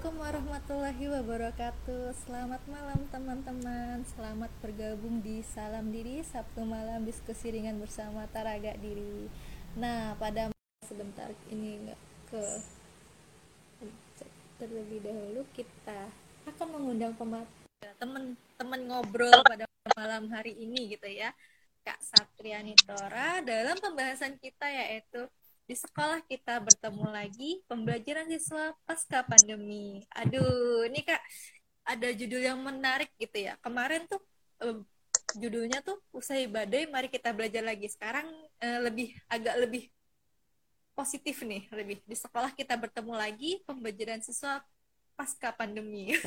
Assalamualaikum warahmatullahi wabarakatuh. Selamat malam teman-teman. Selamat bergabung di Salam Diri Sabtu malam diskusi ringan bersama Taraga Diri. Nah pada sebentar ini ke terlebih dahulu kita akan mengundang teman-teman ngobrol pada malam hari ini gitu ya Kak Satriani Tora dalam pembahasan kita yaitu di sekolah kita bertemu lagi pembelajaran siswa pasca pandemi. Aduh, ini Kak ada judul yang menarik gitu ya. Kemarin tuh uh, judulnya tuh usai badai mari kita belajar lagi. Sekarang uh, lebih agak lebih positif nih, lebih di sekolah kita bertemu lagi pembelajaran siswa pasca pandemi.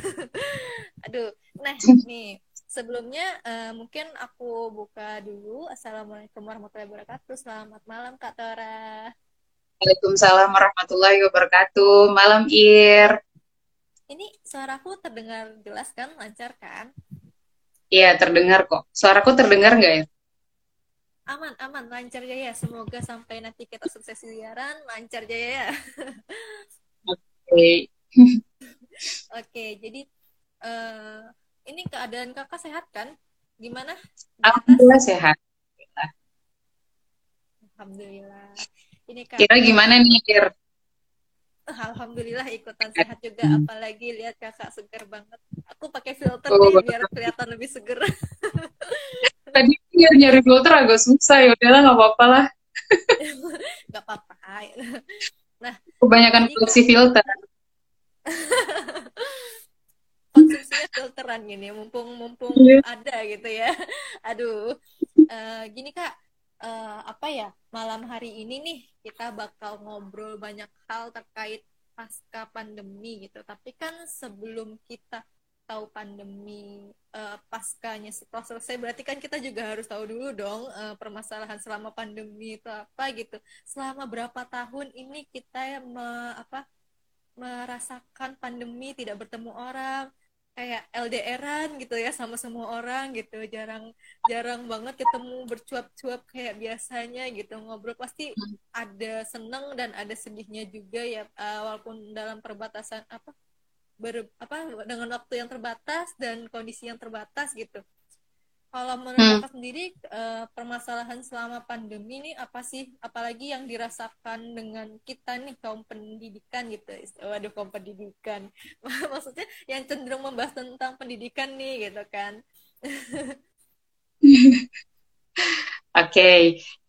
Aduh, nah nih sebelumnya uh, mungkin aku buka dulu. Assalamualaikum warahmatullahi wabarakatuh. Selamat malam Kak Tora. Waalaikumsalam warahmatullahi wabarakatuh. Malam Ir. Ini suaraku terdengar jelas kan, lancar kan? Iya, terdengar kok. Suaraku terdengar nggak ya? Aman, aman, lancar jaya. Semoga sampai nanti kita sukses siaran, lancar jaya ya. Oke. Okay. Oke, jadi uh, ini keadaan kakak sehat kan? Gimana? Alhamdulillah sehat. Alhamdulillah. Ini kan. Kira gimana nih, Kir? Alhamdulillah ikutan sehat juga, hmm. apalagi lihat kakak seger banget. Aku pakai filter oh, nih biar kelihatan lebih seger. Tadi biar nyari filter agak susah ya, udahlah nggak apa-apa lah. Gak apa-apa. Nah, kebanyakan konsumsi filter. Konsumsinya filteran gini, mumpung mumpung yeah. ada gitu ya. Aduh, uh, gini kak, uh, apa ya malam hari ini nih kita bakal ngobrol banyak hal terkait pasca pandemi gitu. Tapi kan sebelum kita tahu pandemi uh, paskanya setelah selesai berarti kan kita juga harus tahu dulu dong uh, permasalahan selama pandemi itu apa gitu. Selama berapa tahun ini kita me, apa merasakan pandemi tidak bertemu orang kayak LDRan gitu ya sama semua orang gitu. Jarang jarang banget ketemu bercuap-cuap kayak biasanya gitu. Ngobrol pasti ada seneng dan ada sedihnya juga ya uh, walaupun dalam perbatasan apa ber apa dengan waktu yang terbatas dan kondisi yang terbatas gitu kalau menurut hmm. sendiri uh, permasalahan selama pandemi ini apa sih? Apalagi yang dirasakan dengan kita nih kaum pendidikan gitu. Waduh kaum pendidikan. Maksudnya yang cenderung membahas tentang pendidikan nih gitu kan. Oke, okay.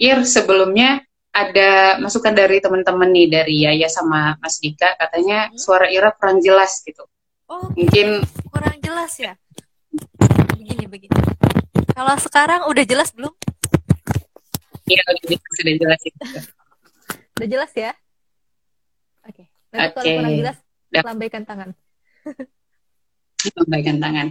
Ir sebelumnya ada masukan dari teman-teman nih dari Yaya sama Mas Dika katanya hmm? suara Ira kurang jelas gitu. Oh, mungkin kurang jelas ya. Begini begini kalau sekarang udah jelas belum? Iya, udah, sudah jelas itu. udah jelas ya? Oke. Okay. okay. kalau kurang jelas, lambaikan tangan. lambaikan tangan.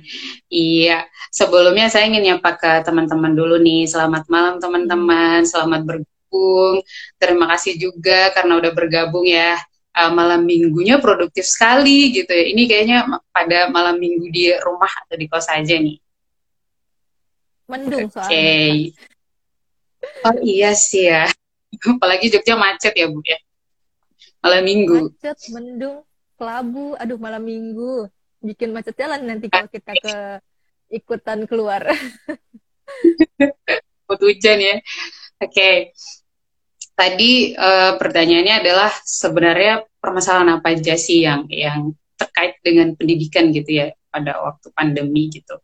Iya, sebelumnya saya ingin nyapa ke teman-teman dulu nih. Selamat malam teman-teman, selamat bergabung. Terima kasih juga karena udah bergabung ya. Uh, malam minggunya produktif sekali gitu ya. Ini kayaknya pada malam minggu di rumah atau di kos aja nih. Mendung soalnya. Okay. Oh iya sih ya. Apalagi Jogja macet ya Bu ya. Malam minggu. Macet, mendung, kelabu. Aduh malam minggu. Bikin macet jalan nanti kalau kita ke ikutan keluar. Buat hujan ya. Oke. Okay. Tadi uh, pertanyaannya adalah sebenarnya permasalahan apa aja sih yang yang terkait dengan pendidikan gitu ya pada waktu pandemi gitu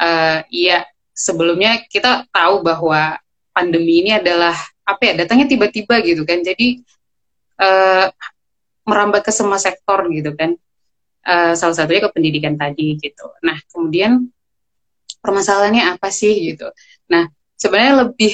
uh, ya sebelumnya kita tahu bahwa pandemi ini adalah apa ya datangnya tiba-tiba gitu kan. Jadi uh, merambat ke semua sektor gitu kan. Uh, salah satunya ke pendidikan tadi gitu. Nah kemudian permasalahannya apa sih gitu? Nah sebenarnya lebih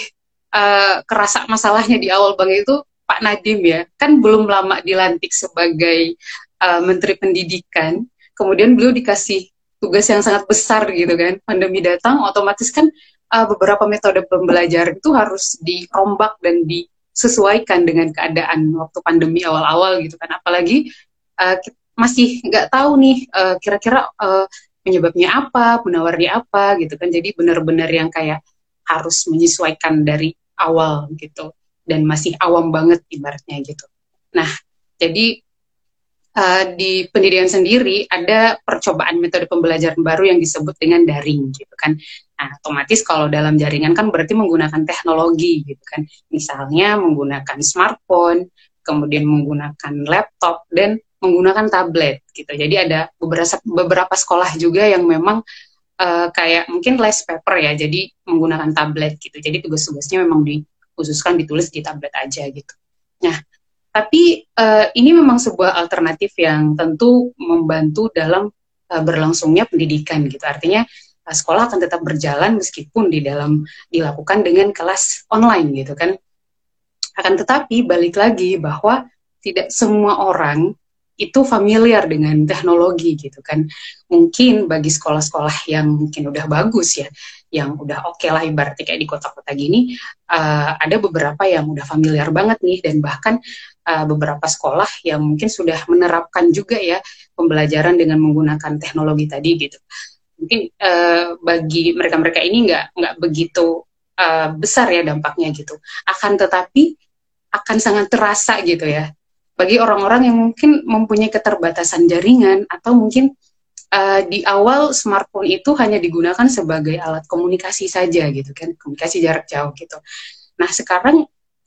uh, kerasa masalahnya di awal bang itu Pak Nadim ya. Kan belum lama dilantik sebagai uh, Menteri Pendidikan. Kemudian beliau dikasih tugas yang sangat besar gitu kan. Pandemi datang, otomatis kan uh, beberapa metode pembelajaran itu harus dirombak dan disesuaikan dengan keadaan waktu pandemi awal-awal gitu kan. Apalagi uh, masih nggak tahu nih uh, kira-kira uh, penyebabnya apa, penawarnya apa gitu kan. Jadi benar-benar yang kayak harus menyesuaikan dari awal gitu dan masih awam banget ibaratnya gitu. Nah, jadi uh, di pendidikan sendiri ada percobaan metode pembelajaran baru yang disebut dengan daring gitu kan. Nah, otomatis kalau dalam jaringan kan berarti menggunakan teknologi gitu kan. Misalnya menggunakan smartphone, kemudian menggunakan laptop dan menggunakan tablet gitu. Jadi ada beberapa beberapa sekolah juga yang memang uh, kayak mungkin less paper ya, jadi menggunakan tablet gitu. Jadi tugas-tugasnya memang dikhususkan ditulis di tablet aja gitu. Nah, tapi uh, ini memang sebuah alternatif yang tentu membantu dalam uh, berlangsungnya pendidikan gitu. Artinya uh, sekolah akan tetap berjalan meskipun di dalam dilakukan dengan kelas online gitu kan. Akan tetapi balik lagi bahwa tidak semua orang itu familiar dengan teknologi gitu kan. Mungkin bagi sekolah-sekolah yang mungkin udah bagus ya, yang udah oke okay lah ibaratnya kayak di kota-kota gini, uh, ada beberapa yang udah familiar banget nih dan bahkan uh, beberapa sekolah yang mungkin sudah menerapkan juga ya pembelajaran dengan menggunakan teknologi tadi gitu. Mungkin uh, bagi mereka-mereka ini nggak nggak begitu uh, besar ya dampaknya gitu. Akan tetapi akan sangat terasa gitu ya bagi orang-orang yang mungkin mempunyai keterbatasan jaringan atau mungkin uh, di awal smartphone itu hanya digunakan sebagai alat komunikasi saja gitu kan komunikasi jarak jauh gitu. Nah sekarang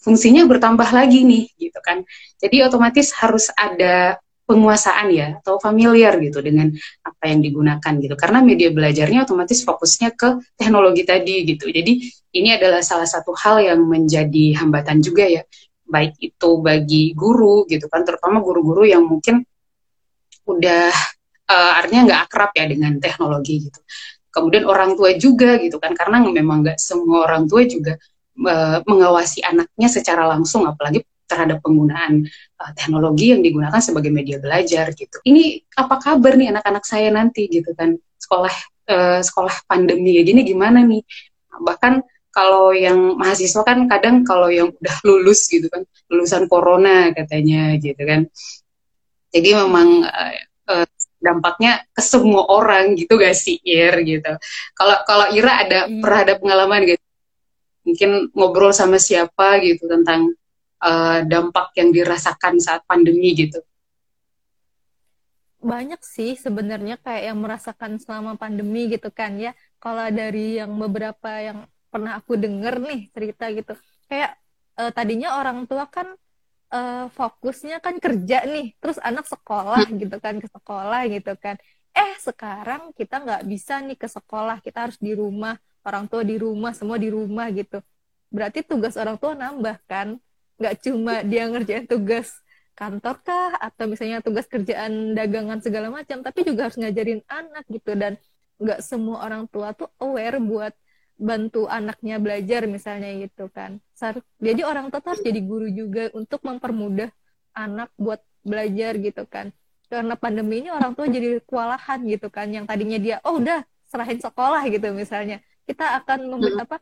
fungsinya bertambah lagi nih gitu kan. Jadi otomatis harus ada penguasaan ya atau familiar gitu dengan apa yang digunakan gitu. Karena media belajarnya otomatis fokusnya ke teknologi tadi gitu. Jadi ini adalah salah satu hal yang menjadi hambatan juga ya baik itu bagi guru gitu kan terutama guru-guru yang mungkin udah uh, artinya nggak akrab ya dengan teknologi gitu kemudian orang tua juga gitu kan karena memang nggak semua orang tua juga uh, mengawasi anaknya secara langsung apalagi terhadap penggunaan uh, teknologi yang digunakan sebagai media belajar gitu. Ini apa kabar nih anak-anak saya nanti gitu kan sekolah uh, sekolah pandemi kayak gini gimana nih? Bahkan kalau yang mahasiswa kan kadang kalau yang udah lulus gitu kan lulusan corona katanya gitu kan. Jadi memang uh, uh, dampaknya ke semua orang gitu gak sih Ir gitu. Kalau kalau Ira ada hmm. pernah ada pengalaman gitu mungkin ngobrol sama siapa gitu tentang uh, dampak yang dirasakan saat pandemi gitu? Banyak sih sebenarnya kayak yang merasakan selama pandemi gitu kan ya. Kalau dari yang beberapa yang pernah aku denger nih cerita gitu, kayak uh, tadinya orang tua kan uh, fokusnya kan kerja nih, terus anak sekolah hmm. gitu kan ke sekolah gitu kan. Eh sekarang kita nggak bisa nih ke sekolah, kita harus di rumah orang tua di rumah semua di rumah gitu. Berarti tugas orang tua nambah kan? Nggak cuma dia ngerjain tugas kantor kah? Atau misalnya tugas kerjaan dagangan segala macam tapi juga harus ngajarin anak gitu. Dan nggak semua orang tua tuh aware buat bantu anaknya belajar misalnya gitu kan. Jadi orang tua harus jadi guru juga untuk mempermudah anak buat belajar gitu kan. Karena pandemi ini orang tua jadi kewalahan gitu kan. Yang tadinya dia oh udah serahin sekolah gitu misalnya kita akan memberi apa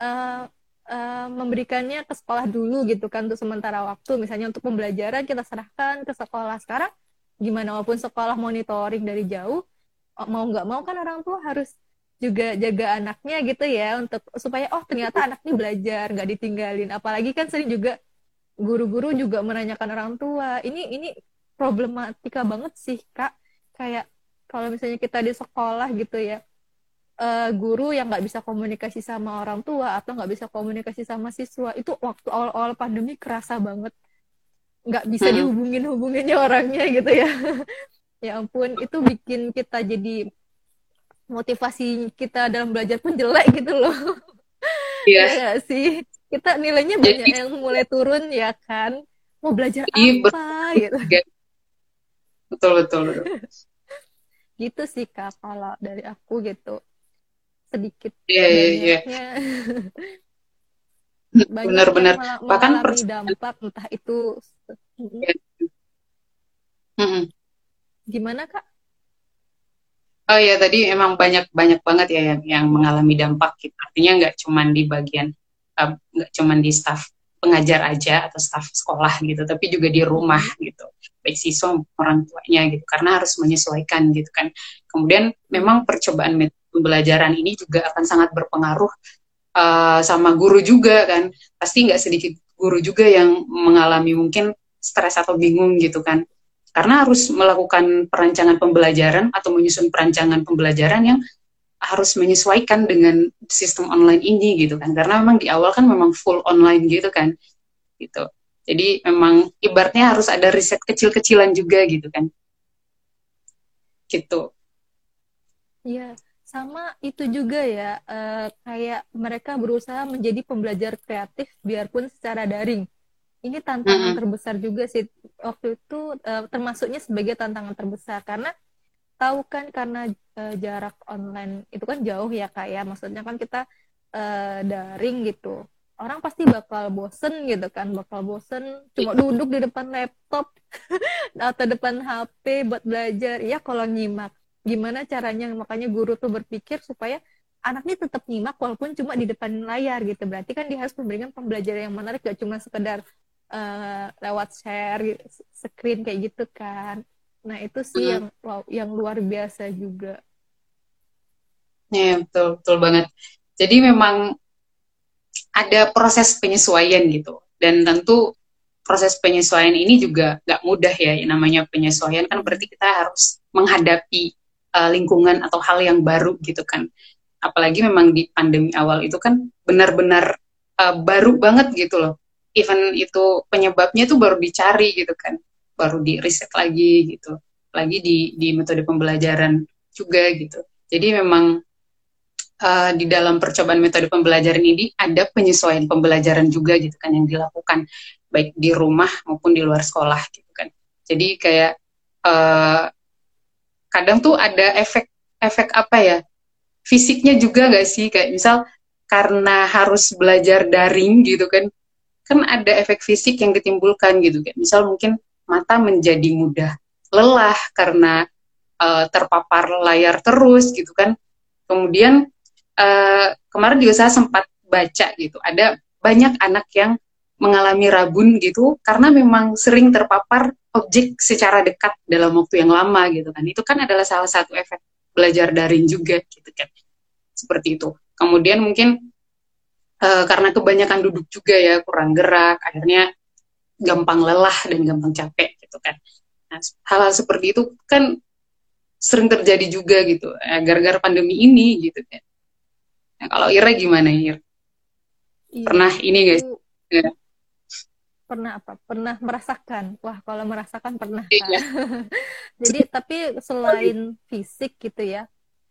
uh, uh, memberikannya ke sekolah dulu gitu kan untuk sementara waktu. Misalnya untuk pembelajaran kita serahkan ke sekolah. Sekarang gimana walaupun sekolah monitoring dari jauh mau nggak mau kan orang tua harus juga jaga anaknya gitu ya untuk supaya oh ternyata anaknya belajar nggak ditinggalin. Apalagi kan sering juga guru-guru juga menanyakan orang tua. Ini ini problematika banget sih kak. Kayak kalau misalnya kita di sekolah gitu ya uh, guru yang nggak bisa komunikasi sama orang tua atau nggak bisa komunikasi sama siswa itu waktu awal-awal pandemi kerasa banget. Nggak bisa hmm. dihubungin hubunginnya orangnya gitu ya. Ya ampun itu bikin kita jadi motivasi kita dalam belajar pun jelek gitu loh. Iya. Yeah. ya sih? Kita nilainya banyak jadi, yang mulai turun ya kan? Mau belajar iya, apa gitu. Betul betul, betul. gitu sih kak kalau dari aku gitu sedikit yeah, yeah, yeah. benar-benar bahkan dampak entah itu yeah. gimana kak Oh ya tadi emang banyak banyak banget ya yang, yang mengalami dampak gitu. Artinya nggak cuma di bagian nggak uh, cuma di staf pengajar aja atau staf sekolah gitu, tapi juga di rumah gitu, baik siswa orang tuanya gitu, karena harus menyesuaikan gitu kan. Kemudian memang percobaan metode pembelajaran ini juga akan sangat berpengaruh uh, sama guru juga kan. Pasti nggak sedikit guru juga yang mengalami mungkin stres atau bingung gitu kan. Karena harus melakukan perancangan pembelajaran atau menyusun perancangan pembelajaran yang harus menyesuaikan dengan sistem online ini gitu kan. Karena memang di awal kan memang full online gitu kan. Gitu. Jadi memang ibaratnya harus ada riset kecil-kecilan juga gitu kan. Gitu. Iya, sama itu juga ya, uh, kayak mereka berusaha menjadi pembelajar kreatif biarpun secara daring. Ini tantangan mm -hmm. terbesar juga sih waktu itu uh, termasuknya sebagai tantangan terbesar karena tahu kan karena uh, jarak online itu kan jauh ya kak ya, maksudnya kan kita uh, daring gitu. Orang pasti bakal bosen gitu kan, bakal bosen cuma duduk di depan laptop atau depan HP buat belajar. Ya kalau nyimak gimana caranya? Makanya guru tuh berpikir supaya anaknya tetap nyimak walaupun cuma di depan layar gitu. Berarti kan dia harus memberikan pembelajaran yang menarik gak cuma sekedar uh, lewat share screen kayak gitu kan. Nah itu sih hmm. yang wow, yang luar biasa juga. Ya betul betul banget. Jadi memang ada proses penyesuaian gitu. Dan tentu proses penyesuaian ini juga gak mudah ya namanya penyesuaian. Kan berarti kita harus menghadapi uh, lingkungan atau hal yang baru gitu kan. Apalagi memang di pandemi awal itu kan benar-benar uh, baru banget gitu loh. Even itu penyebabnya itu baru dicari gitu kan. Baru di riset lagi gitu. Lagi di di metode pembelajaran juga gitu. Jadi memang uh, di dalam percobaan metode pembelajaran ini ada penyesuaian pembelajaran juga gitu kan yang dilakukan. Baik di rumah maupun di luar sekolah gitu kan. Jadi kayak uh, kadang tuh ada efek efek apa ya fisiknya juga gak sih? Kayak misal karena harus belajar daring gitu kan kan ada efek fisik yang ditimbulkan gitu. Kan misal mungkin mata menjadi mudah lelah karena uh, terpapar layar terus gitu kan. Kemudian uh, kemarin juga saya sempat baca gitu ada banyak anak yang mengalami rabun gitu karena memang sering terpapar objek secara dekat dalam waktu yang lama gitu kan. Itu kan adalah salah satu efek belajar daring juga gitu kan. Seperti itu. Kemudian mungkin uh, karena kebanyakan duduk juga ya kurang gerak akhirnya gampang lelah dan gampang capek gitu kan. Nah, hal-hal seperti itu kan sering terjadi juga gitu eh, gara-gara pandemi ini gitu kan. Nah, kalau Ira gimana Ira? Iya, pernah ini guys pernah apa? Pernah merasakan. Wah kalau merasakan pernah kan? jadi tapi selain fisik gitu ya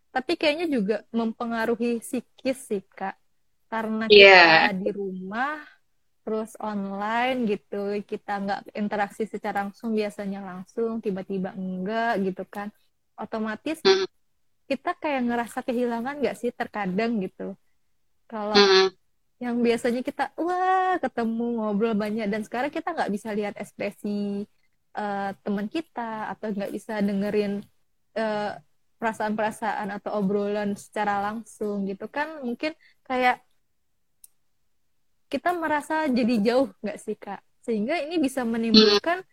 tapi kayaknya juga mempengaruhi psikis sih kak. Karena yeah. kita di rumah terus online gitu kita nggak interaksi secara langsung biasanya langsung tiba-tiba enggak gitu kan. Otomatis mm. kita kayak ngerasa kehilangan nggak sih terkadang gitu? Kalau mm yang biasanya kita wah ketemu ngobrol banyak. Dan sekarang kita nggak bisa lihat ekspresi uh, teman kita atau nggak bisa dengerin eh, perasaan-perasaan atau obrolan secara langsung gitu kan. Mungkin kayak kita merasa jadi jauh nggak sih kak? Sehingga ini bisa menimbulkan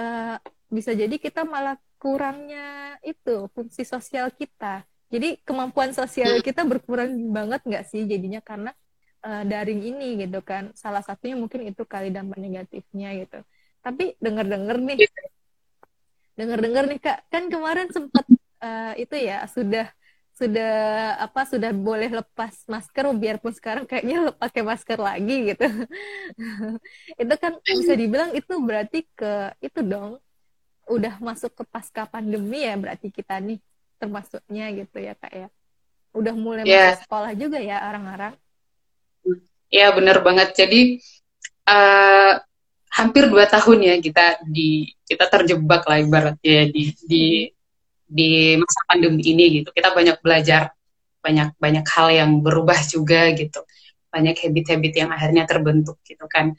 uh, bisa jadi kita malah kurangnya itu fungsi sosial kita. Jadi kemampuan sosial kita berkurang banget nggak sih jadinya? Karena uh, daring ini gitu kan. Salah satunya mungkin itu kali dampak negatifnya gitu. Tapi denger dengar nih. Iya. denger dengar nih kak. Kan kemarin sempat uh, itu ya sudah sudah apa sudah boleh lepas masker biarpun sekarang kayaknya pakai masker lagi gitu. Itu kan bisa dibilang itu berarti ke itu dong udah masuk ke pasca pandemi ya berarti kita nih termasuknya gitu ya kak ya. Udah mulai yeah. masuk sekolah juga ya orang-orang Ya benar banget. Jadi uh, hampir dua tahun ya kita di kita terjebak lah ibaratnya ya, di di di masa pandemi ini gitu. Kita banyak belajar banyak banyak hal yang berubah juga gitu. Banyak habit-habit yang akhirnya terbentuk gitu kan.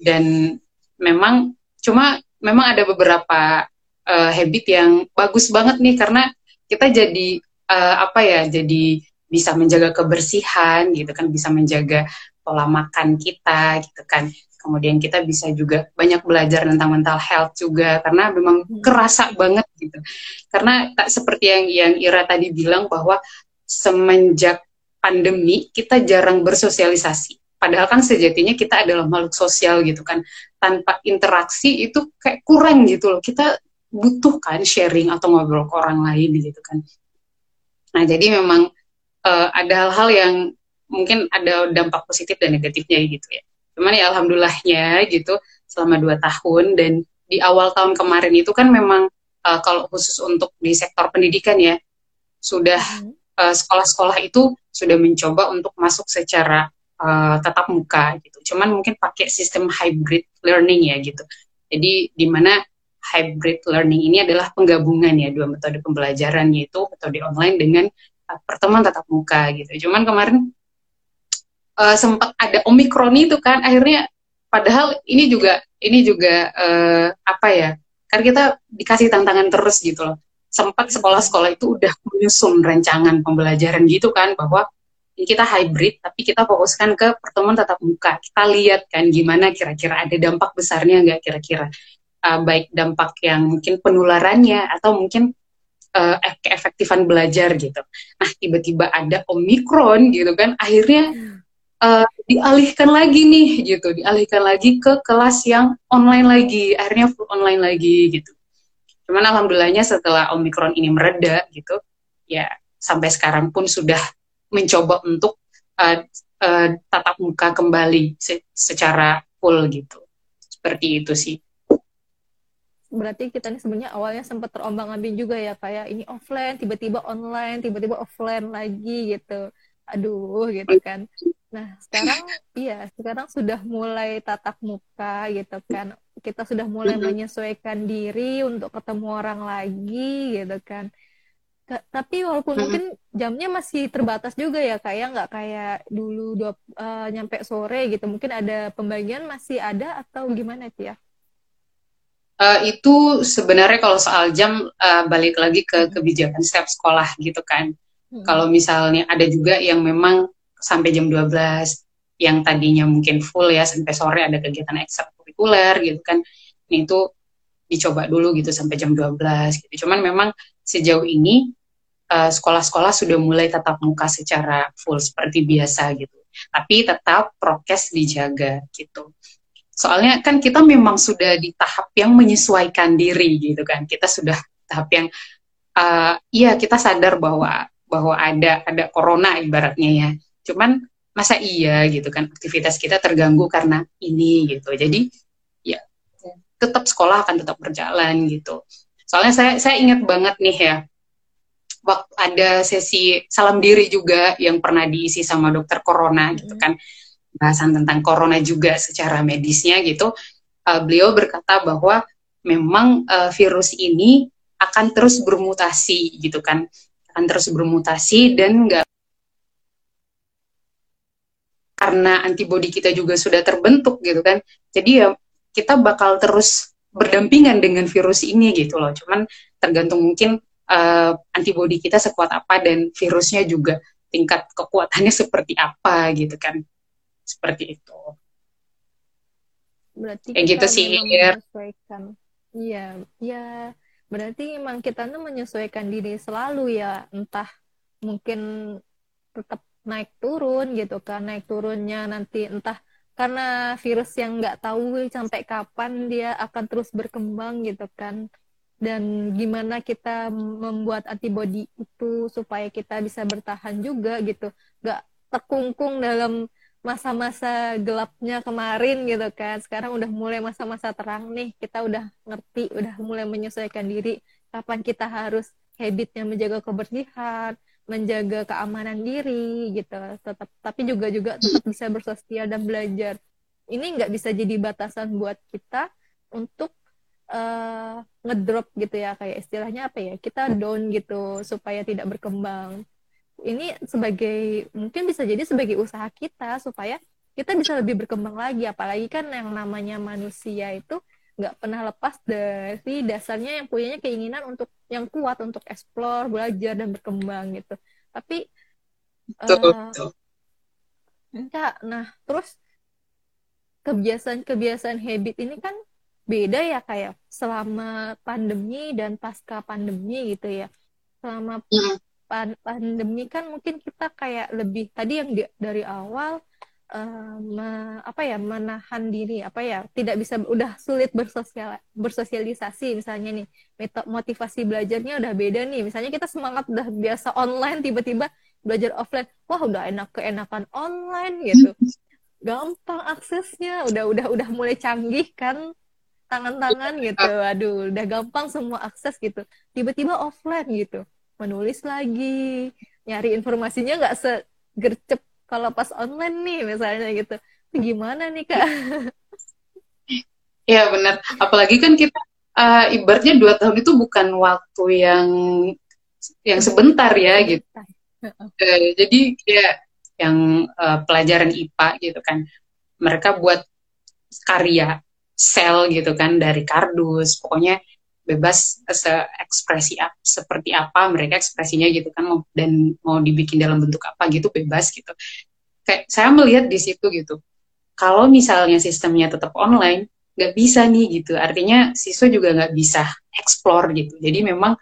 Dan memang cuma memang ada beberapa uh, habit yang bagus banget nih karena kita jadi uh, apa ya jadi bisa menjaga kebersihan gitu kan bisa menjaga pola makan kita gitu kan. Kemudian kita bisa juga banyak belajar tentang mental health juga karena memang hmm. kerasa banget gitu. Karena tak seperti yang yang Ira tadi bilang bahwa semenjak pandemi kita jarang bersosialisasi. Padahal kan sejatinya kita adalah makhluk sosial gitu kan. Tanpa interaksi itu kayak kurang gitu loh. Kita butuh kan sharing atau ngobrol ke orang lain gitu kan. Nah jadi memang uh, ada hal-hal yang mungkin ada dampak positif dan negatifnya gitu ya. Cuman ya alhamdulillahnya gitu selama dua tahun dan di awal tahun kemarin itu kan memang uh, kalau khusus untuk di sektor pendidikan ya sudah uh, sekolah-sekolah itu sudah mencoba untuk masuk secara uh, tatap muka gitu. Cuman mungkin pakai sistem hybrid learning ya gitu. Jadi di mana hybrid learning ini adalah penggabungan ya dua metode pembelajaran yaitu metode online dengan uh, pertemuan tatap muka gitu. Cuman kemarin uh, sempat ada omikron itu kan akhirnya padahal ini juga ini juga uh, apa ya kan kita dikasih tantangan terus gitu loh. Sempat sekolah-sekolah itu udah menyusun rancangan pembelajaran gitu kan bahwa kita hybrid tapi kita fokuskan ke pertemuan tatap muka. Kita lihat kan gimana kira-kira ada dampak besarnya nggak kira-kira. Uh, baik dampak yang mungkin penularannya atau mungkin uh, keefektifan belajar gitu. Nah tiba-tiba ada omikron gitu kan akhirnya uh, dialihkan lagi nih gitu. Dialihkan lagi ke kelas yang online lagi. Akhirnya full online lagi gitu. Cuman alhamdulillahnya setelah omikron ini mereda gitu ya sampai sekarang pun sudah mencoba untuk uh, uh, tatap muka kembali se secara full gitu. Seperti itu sih. Berarti kita nih sebenarnya awalnya sempat terombang ambing juga ya kayak ini offline tiba-tiba online tiba-tiba offline lagi gitu aduh gitu kan Nah, sekarang iya, sekarang sudah mulai tatap muka gitu kan. Kita sudah mulai mm-hmm. menyesuaikan diri untuk ketemu orang lagi gitu kan. Tapi walaupun mm-hmm. mungkin jamnya masih terbatas juga ya, kayak nggak kayak dulu dua uh, nyampe sore gitu. Mungkin ada pembagian masih ada atau gimana sih ya? Uh, itu sebenarnya kalau soal jam uh, balik lagi ke kebijakan setiap sekolah gitu kan. Hmm. Kalau misalnya ada juga yang memang sampai jam 12 yang tadinya mungkin full ya sampai sore ada kegiatan ekstrakurikuler gitu kan ini itu dicoba dulu gitu sampai jam 12 gitu. Cuman memang sejauh ini eh, sekolah-sekolah sudah mulai tatap muka secara full seperti biasa gitu. Tapi tetap prokes dijaga gitu. Soalnya kan kita memang sudah di tahap yang menyesuaikan diri gitu kan. Kita sudah tahap yang uh, iya kita sadar bahwa bahwa ada ada corona ibaratnya ya. Cuman masa iya gitu kan aktivitas kita terganggu karena ini gitu. Jadi ya tetap sekolah akan tetap berjalan gitu. Soalnya saya saya ingat banget nih ya waktu ada sesi salam diri juga yang pernah diisi sama dokter corona gitu kan. Bahasan tentang corona juga secara medisnya gitu. Uh, beliau berkata bahwa memang uh, virus ini akan terus bermutasi gitu kan akan terus bermutasi dan nggak karena antibodi kita juga sudah terbentuk gitu kan. Jadi ya kita bakal terus berdampingan dengan virus ini gitu loh. Cuman tergantung mungkin uh, antibodi kita sekuat apa dan virusnya juga tingkat kekuatannya seperti apa gitu kan. Seperti itu. Berarti kayak gitu sih iya ya berarti emang kita tuh menyesuaikan diri selalu ya entah mungkin tetap naik turun gitu kan naik turunnya nanti entah karena virus yang nggak tahu sampai kapan dia akan terus berkembang gitu kan. Dan gimana kita membuat antibodi itu supaya kita bisa bertahan juga gitu. Nggak terkungkung dalam masa-masa gelapnya kemarin gitu kan. Sekarang udah mulai masa-masa terang nih. Kita udah ngerti udah mulai menyesuaikan diri. Kapan kita harus habitnya menjaga kebersihan menjaga keamanan diri gitu. Tetap tapi juga juga tetap bisa bersosial dan belajar. Ini nggak bisa jadi batasan buat kita untuk uh, ngedrop gitu ya. Kayak istilahnya apa ya? Kita down gitu supaya tidak berkembang ini sebagai mungkin bisa jadi sebagai usaha kita supaya kita bisa lebih berkembang lagi apalagi kan yang namanya manusia itu nggak pernah lepas dari dasarnya yang punyanya keinginan untuk yang kuat untuk explore belajar dan berkembang gitu tapi uh, enggak nah terus kebiasaan-kebiasaan habit ini kan beda ya kayak ya. selama pandemi dan pasca pandemi gitu ya selama hmm. Pandemi kan mungkin kita kayak lebih tadi yang di, dari awal uh, me, apa ya menahan diri apa ya tidak bisa udah sulit bersosial bersosialisasi misalnya nih metode motivasi belajarnya udah beda nih misalnya kita semangat udah biasa online tiba-tiba belajar offline wah udah enak keenakan online gitu. Gampang aksesnya udah udah udah mulai canggih kan tangan-tangan gitu aduh udah gampang semua akses gitu tiba-tiba offline gitu menulis lagi nyari informasinya nggak segercep kalau pas online nih misalnya gitu. Gimana nih kak? Iya benar. Apalagi kan kita uh, ibaratnya dua tahun itu bukan waktu yang yang sebentar ya gitu. Uh, jadi kayak yang uh, pelajaran IPA gitu kan. Mereka buat karya sel gitu kan dari kardus. Pokoknya bebas ekspresi seperti apa mereka ekspresinya gitu kan dan mau dibikin dalam bentuk apa gitu bebas gitu. Kayak saya melihat di situ gitu kalau misalnya sistemnya tetap online nggak bisa nih gitu. Artinya siswa juga nggak bisa explore gitu. Jadi memang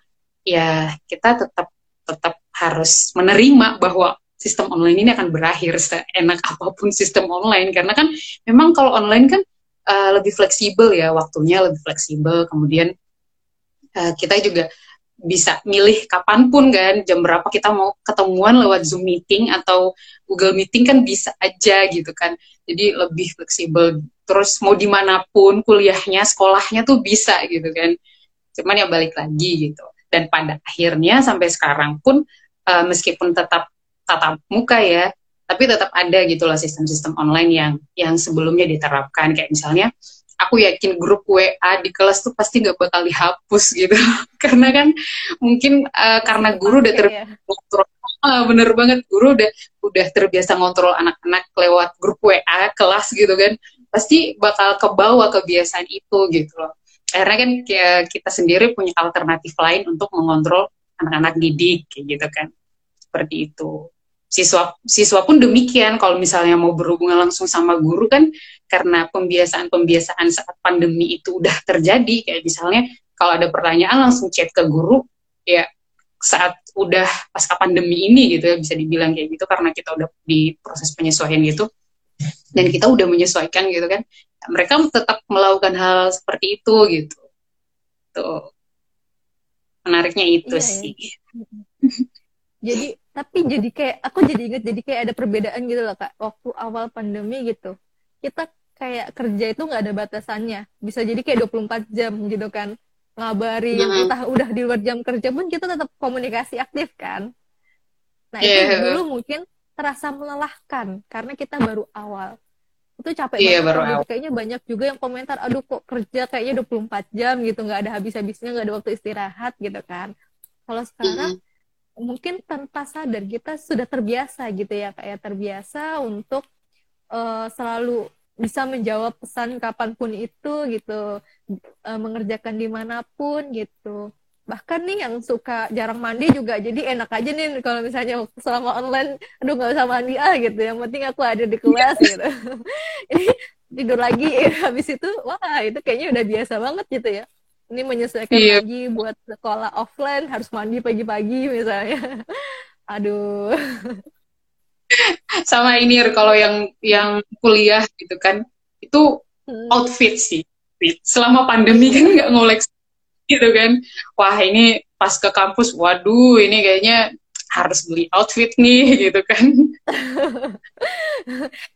ya kita tetap tetap harus menerima bahwa sistem online ini akan berakhir seenak apa pun sistem online. Karena kan memang kalau online kan uh, lebih fleksibel ya waktunya lebih fleksibel. Kemudian uh, kita juga bisa milih kapan pun kan. Jam berapa kita mau ketemuan lewat Zoom meeting atau Google Meeting kan bisa aja gitu kan. Jadi lebih fleksibel. Terus mau di mana pun kuliahnya sekolahnya tuh bisa gitu kan. Cuman ya balik lagi gitu. Dan pada akhirnya sampai sekarang pun uh, meskipun tetap tatap muka ya tapi tetap ada gitu loh sistem-sistem online yang yang sebelumnya diterapkan. Kayak misalnya aku yakin grup WA di kelas tuh pasti nggak bakal dihapus gitu. Karena kan mungkin uh, karena guru udah terbiasa uh, bener banget guru udah udah terbiasa ngontrol anak-anak lewat grup WA kelas gitu kan pasti bakal kebawa kebiasaan itu gitu loh. Karena kan kita sendiri punya alternatif lain untuk mengontrol anak-anak didik kayak gitu kan. Seperti itu siswa siswa pun demikian. Kalau misalnya mau berhubungan langsung sama guru kan karena pembiasaan-pembiasaan saat pandemi itu udah terjadi. Kayak misalnya kalau ada pertanyaan langsung chat ke guru ya saat udah pasca pandemi ini gitu ya bisa dibilang kayak gitu karena kita udah di proses penyesuaian gitu. Dan kita udah menyesuaikan gitu kan. Mereka tetap melakukan hal seperti itu gitu. Tuh. Menariknya itu iya, sih. Ya. Jadi tapi jadi kayak aku jadi inget jadi kayak ada perbedaan gitu loh kak waktu awal pandemi gitu kita kayak kerja itu nggak ada batasannya bisa jadi kayak 24 jam gitu kan ngabari mm-hmm. entah udah di luar jam kerja pun kita tetap komunikasi aktif kan nah yeah. itu iya. dulu mungkin terasa melelahkan karena kita baru awal itu capek yeah, banget baru awal. kayaknya banyak juga yang komentar aduh kok kerja kayaknya 24 jam gitu nggak ada habis-habisnya nggak ada waktu istirahat gitu kan kalau sekarang mm-hmm mungkin tanpa sadar kita sudah terbiasa gitu ya kayak terbiasa untuk uh, selalu bisa menjawab pesan kapan pun itu gitu. Uh, mengerjakan di mana pun gitu. Bahkan nih yang suka jarang mandi juga jadi enak aja nih kalau misalnya selama online aduh nggak usah mandi ah gitu. Yang penting aku ada di kelas gitu. Ini tidur lagi habis itu wah itu kayaknya udah biasa banget gitu ya ini menyesuaikan yep. Iya. lagi buat sekolah offline harus mandi pagi-pagi misalnya aduh sama ini kalau yang yang kuliah gitu kan itu hmm. outfit sih selama pandemi kan nggak ngolek gitu kan wah ini pas ke kampus waduh ini kayaknya harus beli outfit nih gitu kan.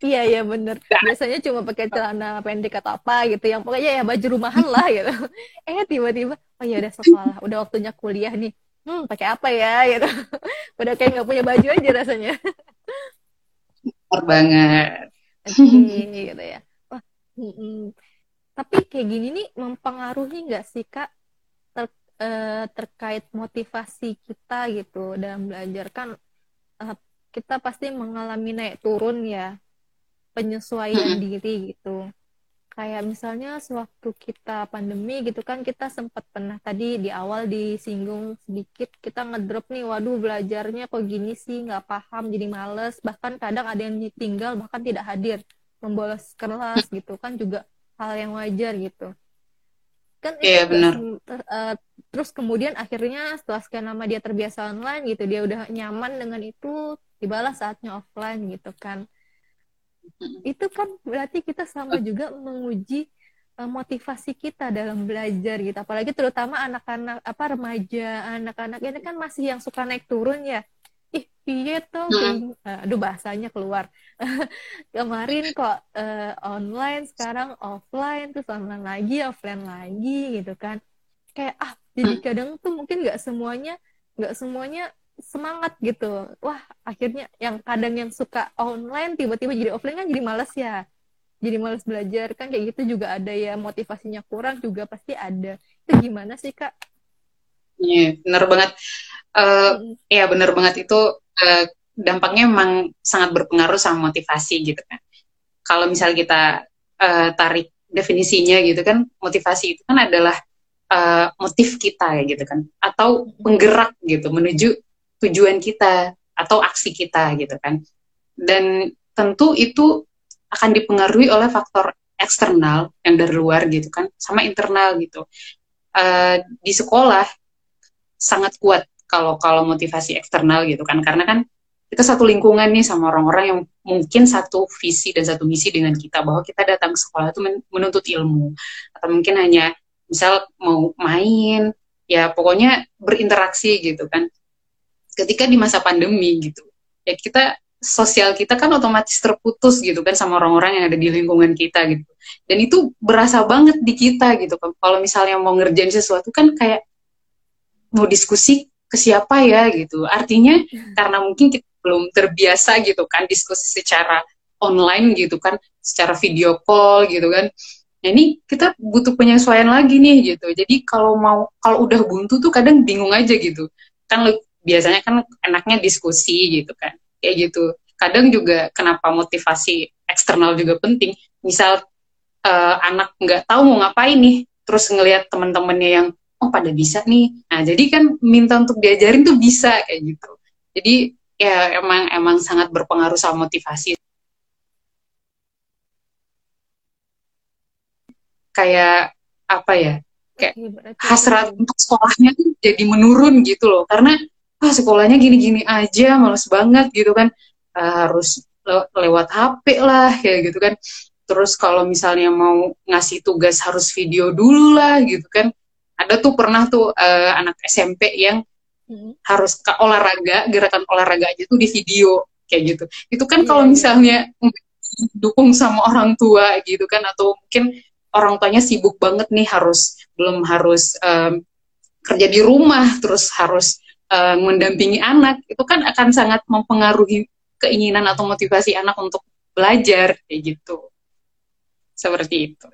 Iya iya bener. Biasanya cuma pakai celana pendek atau apa gitu yang pokoknya ya baju rumahan lah gitu. Eh tiba-tiba oh ya udah sekolah udah waktunya kuliah nih. Hmm pakai apa ya? gitu. Udah kayak nggak punya baju aja rasanya. Benar banget. Okay, gitu ya. Wah mm -mm. tapi kayak gini nih mempengaruhi nggak sih kak uh, terkait motivasi kita gitu dalam belajar. Kan uh, kita pasti mengalami naik turun ya penyesuaian hmm. diri gitu. Kayak misalnya sewaktu kita pandemi gitu kan kita sempat pernah tadi di awal disinggung sedikit kita ngedrop nih waduh belajarnya kok gini sih nggak paham jadi males. Bahkan kadang ada yang tinggal bahkan tidak hadir membolos kelas gitu kan juga hal yang wajar gitu. Kan iya, benar. Uh, terus kemudian akhirnya setelah sekian lama dia terbiasa online gitu dia udah nyaman dengan itu tibalah saatnya offline gitu kan. Itu kan berarti kita sama juga menguji uh, motivasi kita dalam belajar gitu. Apalagi terutama anak-anak apa remaja anak-anak ini kan masih yang suka naik turun ya. Ih piye tuh hmm. aduh bahasanya keluar. Kemarin kok uh, online sekarang offline terus online lagi offline lagi gitu kan. Kayak ah jadi hmm. kadang tuh mungkin nggak semuanya nggak semuanya semangat gitu wah akhirnya yang kadang yang suka online tiba-tiba jadi offline kan jadi males ya jadi males belajar kan kayak gitu juga ada ya motivasinya kurang juga pasti ada itu gimana sih kak Iya, benar banget. Uh. Ya benar banget itu uh, dampaknya memang sangat berpengaruh sama motivasi gitu kan. Kalau misal kita uh, tarik definisinya gitu kan, motivasi itu kan adalah uh, motif kita ya gitu kan, atau penggerak gitu menuju tujuan kita atau aksi kita gitu kan. Dan tentu itu akan dipengaruhi oleh faktor eksternal yang dari luar gitu kan, sama internal gitu. Uh, di sekolah sangat kuat kalau kalau motivasi eksternal gitu kan, karena kan kita satu lingkungan nih sama orang-orang yang mungkin satu visi dan satu misi dengan kita bahwa kita datang ke sekolah itu menuntut ilmu atau mungkin hanya misal mau main ya pokoknya berinteraksi gitu kan. Ketika di masa pandemi gitu ya kita sosial kita kan otomatis terputus gitu kan sama orang-orang yang ada di lingkungan kita gitu. Dan itu berasa banget di kita gitu kan. Kalau misalnya mau ngerjain sesuatu kan kayak mau diskusi ke siapa ya gitu. Artinya hmm. karena mungkin kita belum terbiasa gitu kan diskusi secara online gitu kan secara video call gitu kan nah ini kita butuh penyesuaian lagi nih gitu. Jadi kalau mau kalau udah buntu tuh kadang bingung aja gitu. Kan biasanya kan enaknya diskusi gitu kan. Kayak gitu. Kadang juga kenapa motivasi eksternal juga penting. Misal uh, anak nggak tahu mau ngapain nih terus ngelihat teman-temannya yang oh pada bisa nih. Nah jadi kan minta untuk diajarin tuh bisa kayak gitu. Jadi ya emang emang sangat berpengaruh sama motivasi kayak apa ya kayak hasrat untuk sekolahnya tuh jadi menurun gitu loh. Karena ah sekolahnya gini-gini aja males banget gitu kan. Uh, harus le lewat HP lah kayak gitu kan. Terus kalau misalnya mau ngasih tugas harus video dulu lah gitu kan. Ada tuh pernah tuh uh, anak SMP yang hmm. harus ke olahraga gerakan olahraga aja tuh di video kayak gitu. Itu kan yeah, kalau iya. misalnya dukung sama orang tua gitu kan atau mungkin orang tuanya sibuk banget nih harus belum harus um, kerja di rumah terus harus uh, mendampingi anak. Itu kan akan sangat mempengaruhi keinginan atau motivasi anak untuk belajar kayak gitu. Seperti itu.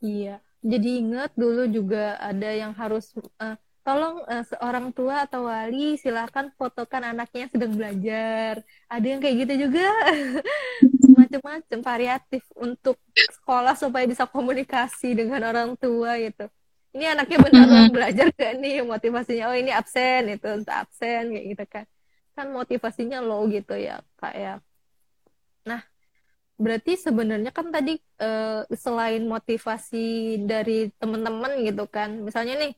Iya. Jadi ingat dulu juga ada yang harus uh, tolong uh, seorang tua atau wali silakan fotokan anaknya sedang belajar. Ada yang kayak gitu juga macam-macam variatif untuk sekolah supaya bisa komunikasi dengan orang tua gitu. Ini anaknya benar mm-hmm. belajar gak nih? Motivasinya oh ini absen itu untuk absen kayak gitu kan. Kan motivasinya low gitu ya kayak nah berarti sebenarnya kan tadi uh, selain motivasi dari teman-teman gitu kan misalnya nih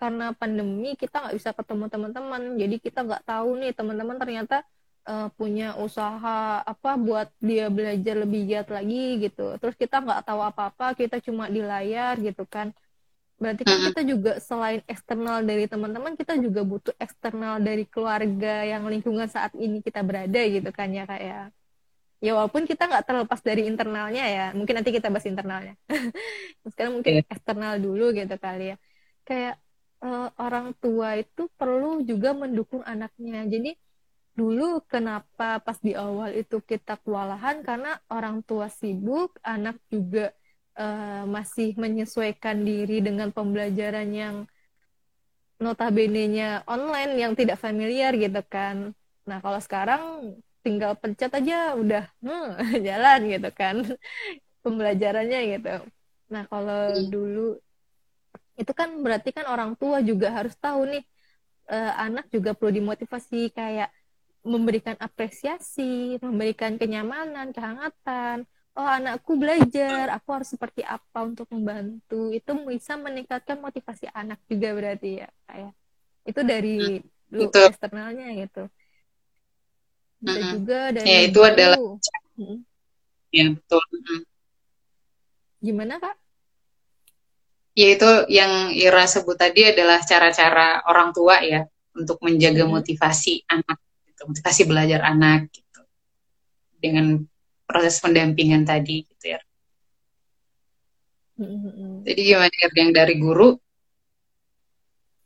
karena pandemi kita nggak bisa ketemu teman-teman jadi kita nggak tahu nih teman-teman ternyata uh, punya usaha apa buat dia belajar lebih giat lagi gitu terus kita nggak tahu apa-apa kita cuma di layar gitu kan Berarti kan kita juga selain eksternal dari teman-teman, kita juga butuh eksternal dari keluarga yang lingkungan saat ini kita berada gitu kan ya kayak. Ya. ya walaupun kita nggak terlepas dari internalnya ya, mungkin nanti kita bahas internalnya. Sekarang mungkin yeah. eksternal dulu gitu kali ya. Kayak uh, orang tua itu perlu juga mendukung anaknya. Jadi dulu kenapa pas di awal itu kita kewalahan karena orang tua sibuk, anak juga uh, masih menyesuaikan diri dengan pembelajaran yang notabene-nya online yang tidak familiar gitu kan. Nah, kalau sekarang tinggal pencet aja udah hmm, jalan gitu kan pembelajarannya gitu. Nah, kalau hmm. dulu itu kan berarti kan orang tua juga harus tahu nih uh, anak juga perlu dimotivasi kayak memberikan apresiasi, memberikan kenyamanan, kehangatan, oh anakku belajar aku harus seperti apa untuk membantu. Itu bisa meningkatkan motivasi anak juga berarti ya kayak itu dari lu hmm, eksternalnya gitu. Bisa hmm. juga dari ya itu adalah hmm. ya betul. Gimana kak? Yaitu yang Ira sebut tadi adalah cara-cara orang tua ya untuk menjaga hmm. motivasi anak gitu, motivasi belajar anak gitu. Dengan proses pendampingan tadi gitu ya. Jadi gimana yang dari guru?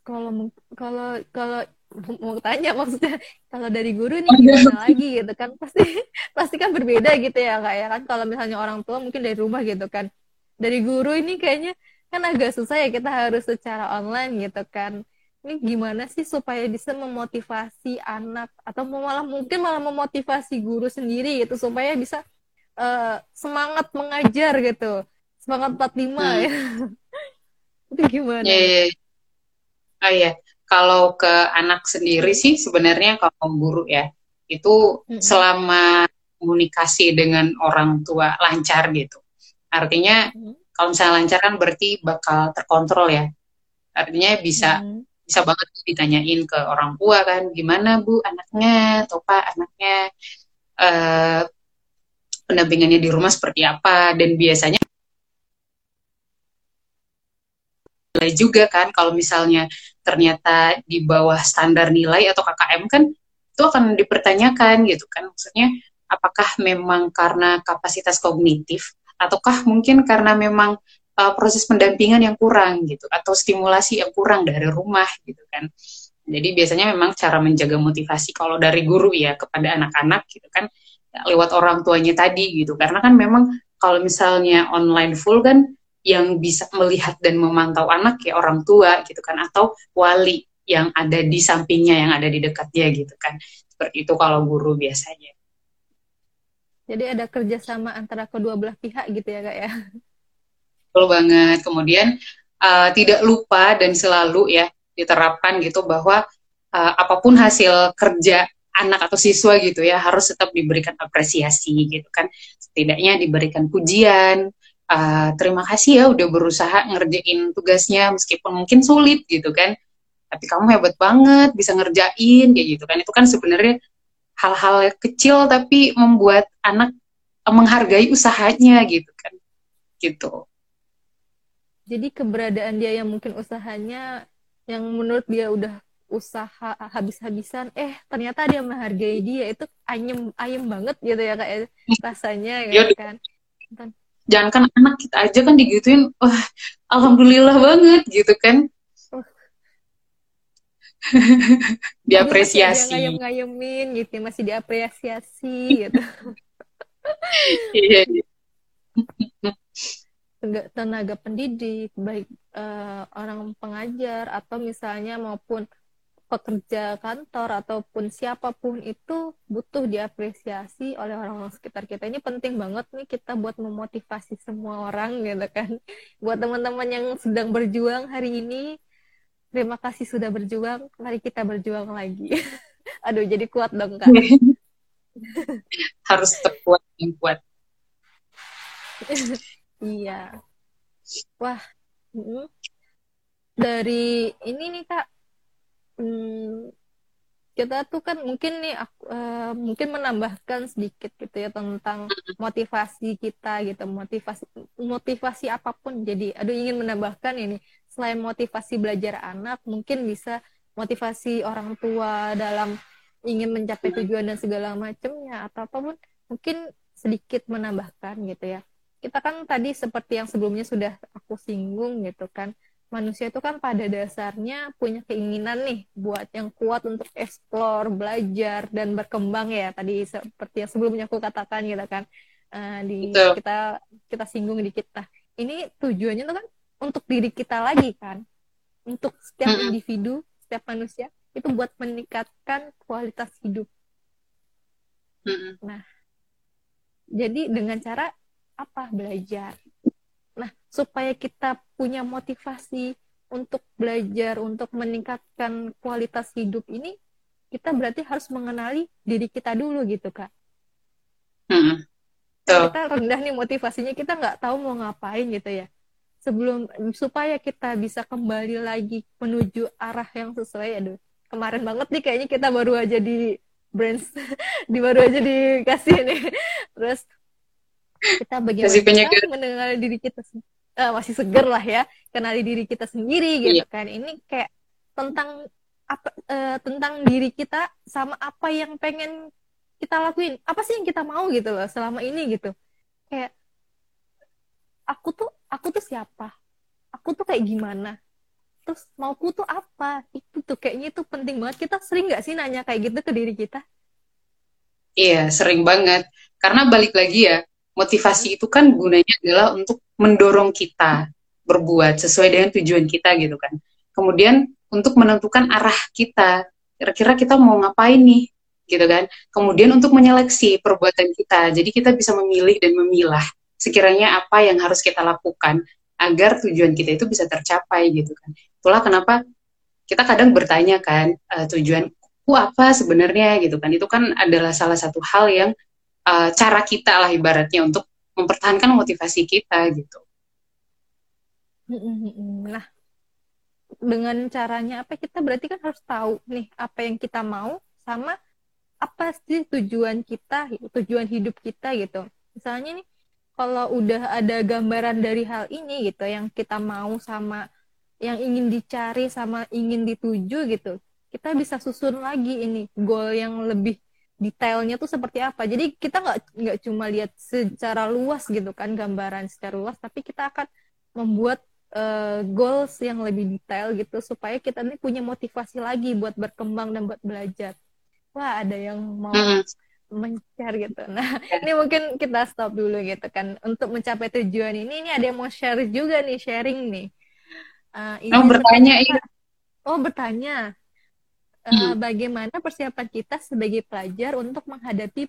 Kalau kalau kalau mau tanya maksudnya kalau dari guru nih gimana lagi gitu kan? Pasti pasti kan berbeda gitu ya kak ya kan? Kalau misalnya orang tua mungkin dari rumah gitu kan. Dari guru ini kayaknya kan agak susah ya kita harus secara online gitu kan ini gimana sih supaya bisa memotivasi anak atau malah mungkin malah memotivasi guru sendiri gitu supaya bisa uh, semangat mengajar gitu semangat 45 hmm. ya itu gimana? Yeah, yeah. Oh iya, kalau ke anak sendiri sih sebenarnya kalau guru ya itu hmm. selama komunikasi dengan orang tua lancar gitu. Artinya hmm. kalau misalnya lancar kan berarti bakal terkontrol ya. Artinya bisa hmm. Bisa banget ditanyain ke orang tua kan gimana Bu? Anaknya? Atau Pak anaknya? Eh pendampingannya di rumah seperti apa? Dan biasanya juga kan kalau misalnya ternyata di bawah standar nilai atau KKM kan itu akan dipertanyakan gitu kan. Maksudnya apakah memang karena kapasitas kognitif ataukah mungkin karena memang uh, proses pendampingan yang kurang gitu atau stimulasi yang kurang dari rumah gitu kan. Jadi biasanya memang cara menjaga motivasi kalau dari guru ya kepada anak-anak gitu kan lewat orang tuanya tadi gitu. Karena kan memang kalau misalnya online full kan yang bisa melihat dan memantau anak ya orang tua gitu kan atau wali yang ada di sampingnya yang ada di dekatnya gitu kan. Seperti itu kalau guru biasanya. Jadi ada kerjasama antara kedua belah pihak gitu ya kak ya betul banget. Kemudian uh, tidak lupa dan selalu ya diterapkan gitu bahwa uh, apa pun hasil kerja anak atau siswa gitu ya harus tetap diberikan apresiasi gitu kan. Setidaknya diberikan pujian uh, terima kasih ya udah berusaha ngerjain tugasnya meskipun mungkin sulit gitu kan. Tapi kamu hebat banget bisa ngerjain kayak gitu kan. Itu kan sebenarnya hal-hal kecil tapi membuat anak menghargai usahanya gitu kan. Gitu jadi keberadaan dia yang mungkin usahanya yang menurut dia udah usaha habis-habisan eh ternyata dia menghargai dia itu ayem ayem banget gitu ya kayak rasanya ya kan. Jangan kan anak kita aja kan digituin wah alhamdulillah banget gitu kan. Diapresiasi. ngayem ngayemin gitu masih diapresiasi gitu. Iya, iya. Tenaga pendidik baik uh, orang pengajar atau misalnya maupun pekerja kantor ataupun siapa pun itu butuh diapresiasi oleh orang-orang sekitar kita. Ini penting banget nih kita buat memotivasi semua orang gitu kan. Buat teman-teman yang sedang berjuang hari ini terima kasih sudah berjuang. Mari kita berjuang lagi. Aduh jadi kuat dong kak. Harus terkuat yang kuat iya. Wah dari ini nih kak. Hmm, kita tuh kan mungkin nih aku, uh, mungkin menambahkan sedikit gitu ya tentang motivasi kita gitu. Motivasi motivasi apa pun. Jadi aduh ingin menambahkan ini. Selain motivasi belajar anak mungkin bisa motivasi orang tua dalam ingin mencapai tujuan dan segala macamnya atau apa pun mungkin sedikit menambahkan gitu ya kita kan tadi seperti yang sebelumnya sudah aku singgung gitu kan manusia itu kan pada dasarnya punya keinginan nih buat yang kuat untuk explore, belajar dan berkembang ya tadi seperti yang sebelumnya aku katakan gitu kan uh, di Betul. kita kita singgung di kita. Ini tujuannya tuh kan untuk diri kita lagi kan, untuk setiap -hmm. individu, setiap manusia itu buat meningkatkan kualitas hidup. -hmm. Nah, jadi dengan cara apa belajar Nah, supaya kita punya motivasi untuk belajar, untuk meningkatkan kualitas hidup ini, kita berarti harus mengenali diri kita dulu gitu, Kak. Hmm. So. Kita rendah nih motivasinya, kita nggak tahu mau ngapain gitu ya. Sebelum supaya kita bisa kembali lagi menuju arah yang sesuai, aduh. Kemarin banget nih kayaknya kita baru aja di brands, di baru aja dikasih nih. Terus kita bagaimana kita mengenali diri kita uh, masih seger lah ya kenali diri kita sendiri gitu iya. kan. Ini kayak tentang apa uh, tentang diri kita sama apa yang pengen kita lakuin apa sih yang kita mau gitu loh selama ini gitu. Kayak aku tuh aku tuh siapa? Aku tuh kayak gimana? Terus mauku tuh apa? Itu tuh kayaknya itu penting banget. Kita sering nggak sih nanya kayak gitu ke diri kita? Iya sering banget. Karena balik lagi ya motivasi itu kan gunanya adalah untuk mendorong kita berbuat sesuai dengan tujuan kita gitu kan. Kemudian untuk menentukan arah kita, kira-kira kita mau ngapain nih, gitu kan. Kemudian untuk menyeleksi perbuatan kita, jadi kita bisa memilih dan memilah sekiranya apa yang harus kita lakukan agar tujuan kita itu bisa tercapai gitu kan. Itulah kenapa kita kadang bertanya kan uh, tujuanku apa sebenarnya gitu kan. Itu kan adalah salah satu hal yang uh, cara kita lah ibaratnya untuk mempertahankan motivasi kita gitu. Nah, dengan caranya apa kita berarti kan harus tahu nih apa yang kita mau sama apa sih tujuan kita, tujuan hidup kita gitu. Misalnya nih kalau udah ada gambaran dari hal ini gitu yang kita mau sama yang ingin dicari sama ingin dituju gitu, kita bisa susun lagi ini goal yang lebih detailnya tuh seperti apa. Jadi kita nggak nggak cuma lihat secara luas gitu kan gambaran secara luas, tapi kita akan membuat uh, goals yang lebih detail gitu supaya kita nih punya motivasi lagi buat berkembang dan buat belajar. Wah ada yang mau mm mencari gitu. Nah ini mungkin kita stop dulu gitu kan untuk mencapai tujuan ini. Ini ada yang mau share juga nih sharing nih. Uh, ini oh bertanya iya. Oh bertanya uh, bagaimana persiapan kita sebagai pelajar untuk menghadapi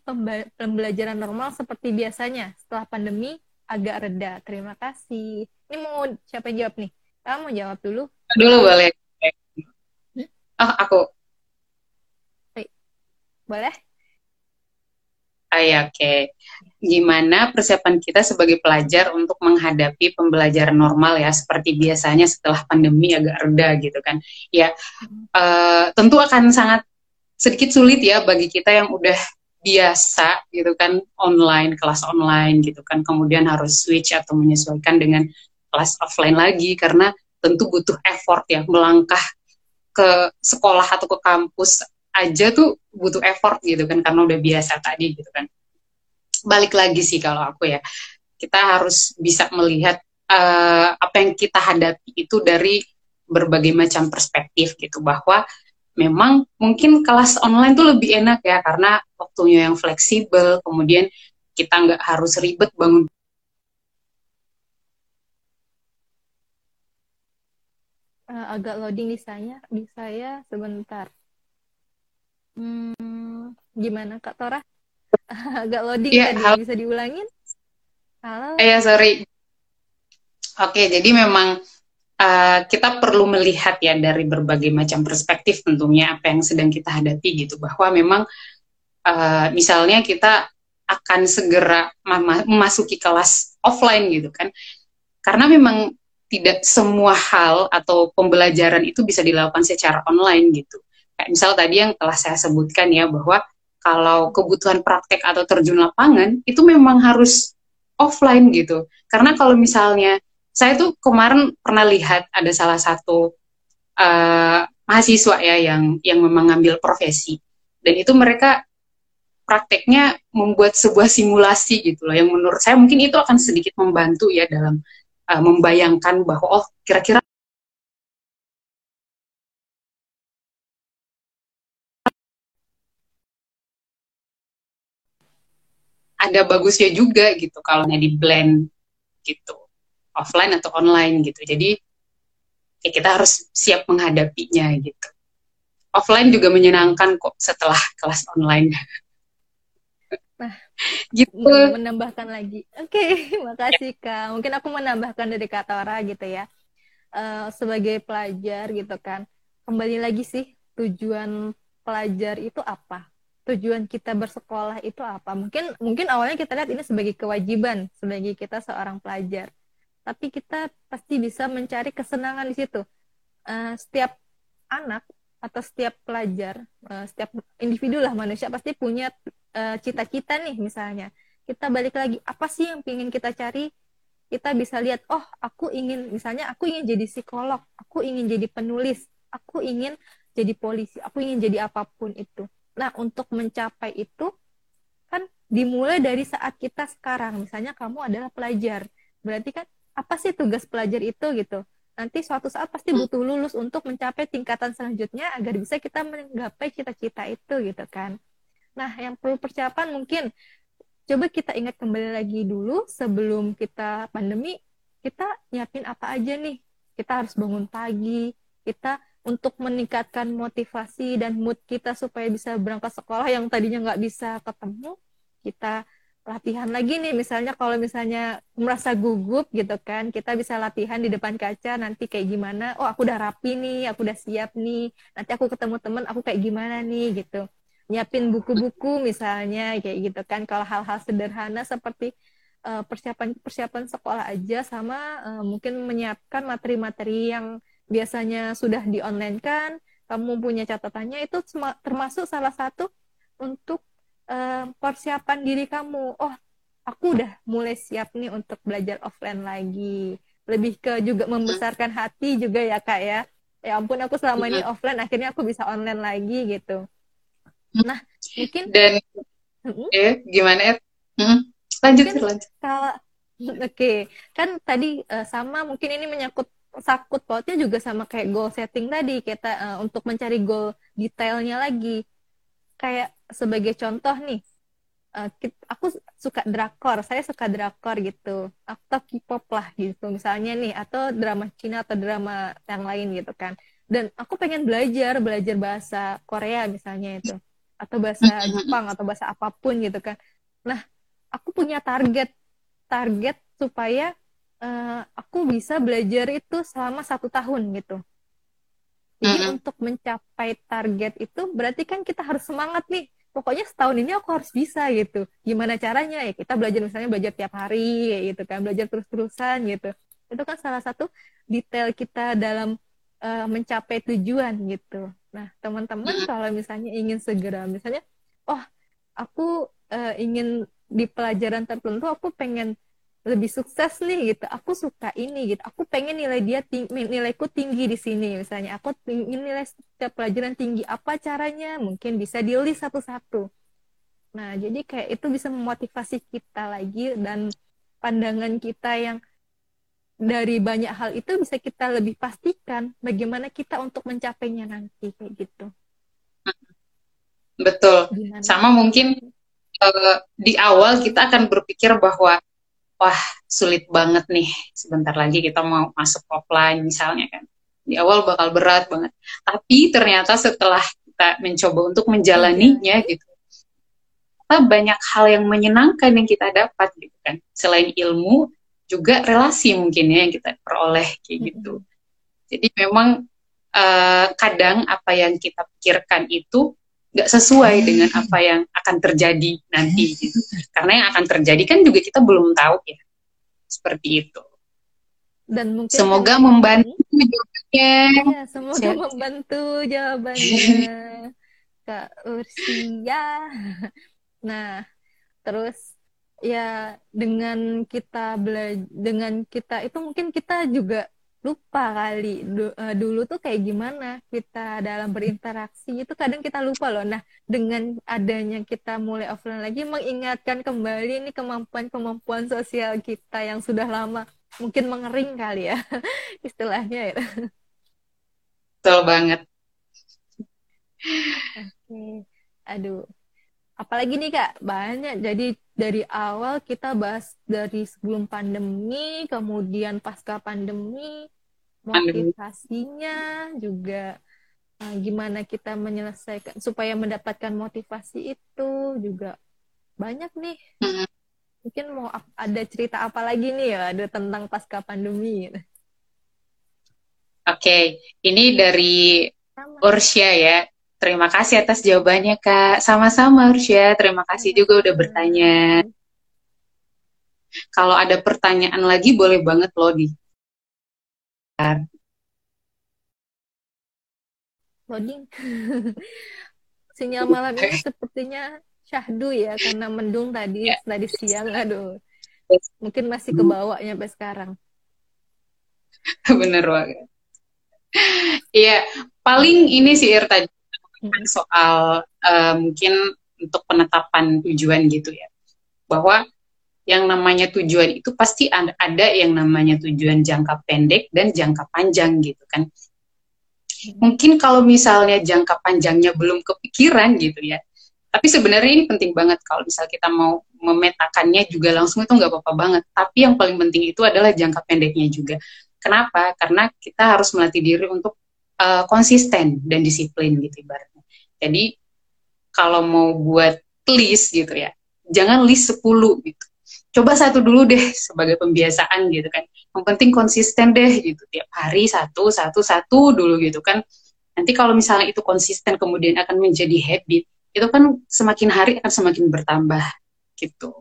pembelajaran normal seperti biasanya setelah pandemi agak reda. Terima kasih. Ini mau siapa yang jawab nih? Kamu mau jawab dulu? Dulu boleh. Hmm? Oh, aku. Boleh? Oh, ya, oke. Okay. Gimana persiapan kita sebagai pelajar untuk menghadapi pembelajaran normal ya, seperti biasanya setelah pandemi agak reda gitu kan? Ya, uh, tentu akan sangat sedikit sulit ya bagi kita yang udah biasa gitu kan online kelas online gitu kan, kemudian harus switch atau menyesuaikan dengan kelas offline lagi karena tentu butuh effort ya melangkah ke sekolah atau ke kampus aja tuh butuh effort gitu kan karena udah biasa tadi gitu kan balik lagi sih kalau aku ya. Kita harus bisa melihat uh, apa yang kita hadapi itu dari berbagai macam perspektif gitu bahwa memang mungkin kelas online tuh lebih enak ya karena waktunya yang fleksibel kemudian kita nggak harus ribet bangun. Uh, agak loading di saya di saya sebentar. Hmm, gimana Kak Tora? Agak loading yeah, tadi, halo. bisa diulangin? Halo? Iya, sorry. Oke, jadi memang uh, kita perlu melihat ya dari berbagai macam perspektif tentunya apa yang sedang kita hadapi gitu. Bahwa memang uh, misalnya kita akan segera memasuki kelas offline gitu kan. Karena memang tidak semua hal atau pembelajaran itu bisa dilakukan secara online gitu kayak misal tadi yang telah saya sebutkan ya bahwa kalau kebutuhan praktek atau terjun lapangan itu memang harus offline gitu. Karena kalau misalnya saya tuh kemarin pernah lihat ada salah satu uh, mahasiswa ya yang yang memang ngambil profesi. Dan itu mereka prakteknya membuat sebuah simulasi gitu loh yang menurut saya mungkin itu akan sedikit membantu ya dalam uh, membayangkan bahwa oh kira-kira ada bagusnya juga gitu kalau di blend gitu offline atau online gitu. Jadi ya kita harus siap menghadapinya gitu. Offline juga menyenangkan kok setelah kelas online. Nah gitu. menambahkan lagi. Oke okay, makasih kak. Mungkin aku menambahkan dari kata Tora gitu ya. Uh, sebagai pelajar gitu kan. Kembali lagi sih tujuan pelajar itu apa tujuan kita bersekolah itu apa? Mungkin mungkin awalnya kita lihat ini sebagai kewajiban sebagai kita seorang pelajar. Tapi kita pasti bisa mencari kesenangan di situ. Uh, setiap anak atau setiap pelajar, uh, setiap individu lah manusia pasti punya eh, cita-cita nih misalnya. kita balik lagi apa sih yang ingin kita cari kita bisa lihat oh aku ingin misalnya aku ingin jadi psikolog aku ingin jadi penulis aku ingin jadi polisi aku ingin jadi apa pun itu nah untuk mencapai itu kan dimulai dari saat kita sekarang. Misalnya kamu adalah pelajar. Berarti kan apa sih tugas pelajar itu gitu? Nanti suatu saat pasti butuh lulus untuk mencapai tingkatan selanjutnya agar bisa kita menggapai cita-cita itu gitu kan? Nah yang perlu persiapan mungkin coba kita ingat kembali lagi dulu sebelum kita pandemi kita nyiapin apa aja nih? Kita harus bangun pagi kita untuk meningkatkan motivasi dan mood kita supaya bisa berangkat sekolah yang tadinya nggak bisa ketemu kita latihan lagi nih. Misalnya kalau misalnya merasa gugup gitu kan kita bisa latihan di depan kaca nanti kayak gimana oh aku udah rapi nih aku udah siap nih nanti aku ketemu temen aku kayak gimana nih gitu. Nyiapin buku-buku misalnya kayak gitu kan. Kalau hal-hal sederhana seperti uh, persiapan persiapan sekolah aja sama uh, mungkin menyiapkan materi-materi yang biasanya sudah di online kan kamu punya catatannya itu termasuk salah satu untuk uh, persiapan diri kamu oh aku udah mulai siap nih untuk belajar offline lagi lebih ke juga membesarkan hati juga ya kak ya ya ampun aku selama ini offline akhirnya aku bisa online lagi gitu Nah, mungkin dan hmm? ya gimana ya? Hmm. Lanjut, mungkin lanjut. Kalau oke, okay. kan tadi uh, sama mungkin ini menyangkut sakut pautnya juga sama kayak goal setting tadi kita uh, untuk mencari goal detailnya lagi. Kayak sebagai contoh nih, uh, aku suka drakor, saya suka drakor gitu, atau K-pop lah gitu misalnya nih, atau drama Cina atau drama yang lain gitu kan. Dan aku pengen belajar, belajar bahasa Korea misalnya itu atau bahasa Jepang atau bahasa apa pun gitu kan. Nah, aku punya target target supaya uh, aku bisa belajar itu selama satu tahun gitu. Jadi mm -hmm. untuk mencapai target itu berarti kan kita harus semangat nih. Pokoknya setahun ini aku harus bisa gitu. Gimana caranya ya? Kita belajar misalnya belajar tiap hari gitu kan, belajar terus-terusan gitu. Itu kan salah satu detail kita dalam uh, mencapai tujuan gitu. Nah, teman-teman kalau misalnya ingin segera, misalnya, oh, aku uh, ingin di pelajaran tertentu, aku pengen lebih sukses nih gitu. Aku suka ini gitu. Aku pengen nilai dia ting nilaiku tinggi di sini misalnya. Aku ingin nilai setiap pelajaran tinggi. Apa caranya? Mungkin bisa di list satu-satu. Nah, jadi kayak itu bisa memotivasi kita lagi dan pandangan kita yang dari banyak hal itu bisa kita lebih pastikan bagaimana kita untuk mencapainya nanti kayak gitu. Betul. Gimana? Sama mungkin uh, di awal kita akan berpikir bahwa wah sulit banget nih sebentar lagi kita mau masuk offline misalnya kan. Di awal bakal berat banget. Tapi ternyata setelah kita mencoba untuk menjalaninya hmm. gitu. Kita banyak hal yang menyenangkan yang kita dapat gitu kan. Selain ilmu, juga relasi mungkin ya yang kita peroleh kayak gitu. Jadi memang uh, kadang apa yang kita pikirkan itu nggak sesuai dengan apa yang akan terjadi nanti gitu. Karena yang akan terjadi kan juga kita belum tahu ya. Seperti itu. Dan mungkin semoga membantu jawabannya. Ya, semoga Siap. membantu jawabannya Kak Ursia. Nah, terus ya dengan kita belajar dengan kita itu mungkin kita juga lupa kali. Du, uh, dulu tuh kayak gimana kita dalam berinteraksi itu kadang kita lupa loh. Nah dengan adanya kita mulai offline lagi mengingatkan kembali ini kemampuan-kemampuan sosial kita yang sudah lama. Mungkin mengering kali ya istilahnya ya. Betul banget. Oke. Aduh. Apalagi nih kak? Banyak. Jadi dari awal kita bahas dari sebelum pandemi kemudian pasca pandemi motivasinya juga uh, gimana kita menyelesaikan supaya mendapatkan motivasi itu juga banyak nih mungkin mau ada cerita apa lagi nih ya ada tentang pasca pandemi Oke, okay. ini dari Ursya ya. Terima kasih atas jawabannya, Kak. Sama-sama, Ursya. Terima kasih juga udah bertanya. Kalau ada pertanyaan lagi, boleh banget loh di. Loading. Sinyal malam ini sepertinya syahdu ya karena mendung tadi yeah. tadi siang aduh. Mungkin masih kebawanya sampai sekarang. Bener banget. Iya paling ini sih Ir tadi soal uh, mungkin untuk penetapan tujuan gitu ya. Bahwa yang namanya tujuan itu pasti ada yang namanya tujuan jangka pendek dan jangka panjang gitu kan. Mungkin kalau misalnya jangka panjangnya belum kepikiran gitu ya tapi sebenarnya ini penting banget. Kalau misal kita mau memetakannya juga langsung itu nggak apa-apa banget. Tapi yang paling penting itu adalah jangka pendeknya juga. Kenapa? Karena kita harus melatih diri untuk uh, konsisten dan disiplin gitu ibaratnya. Jadi kalau mau buat list gitu ya jangan list 10 gitu coba satu dulu deh sebagai pembiasaan gitu kan yang penting konsisten deh gitu tiap hari satu satu satu dulu gitu kan nanti kalau misalnya itu konsisten kemudian akan menjadi habit itu kan semakin hari akan semakin bertambah gitu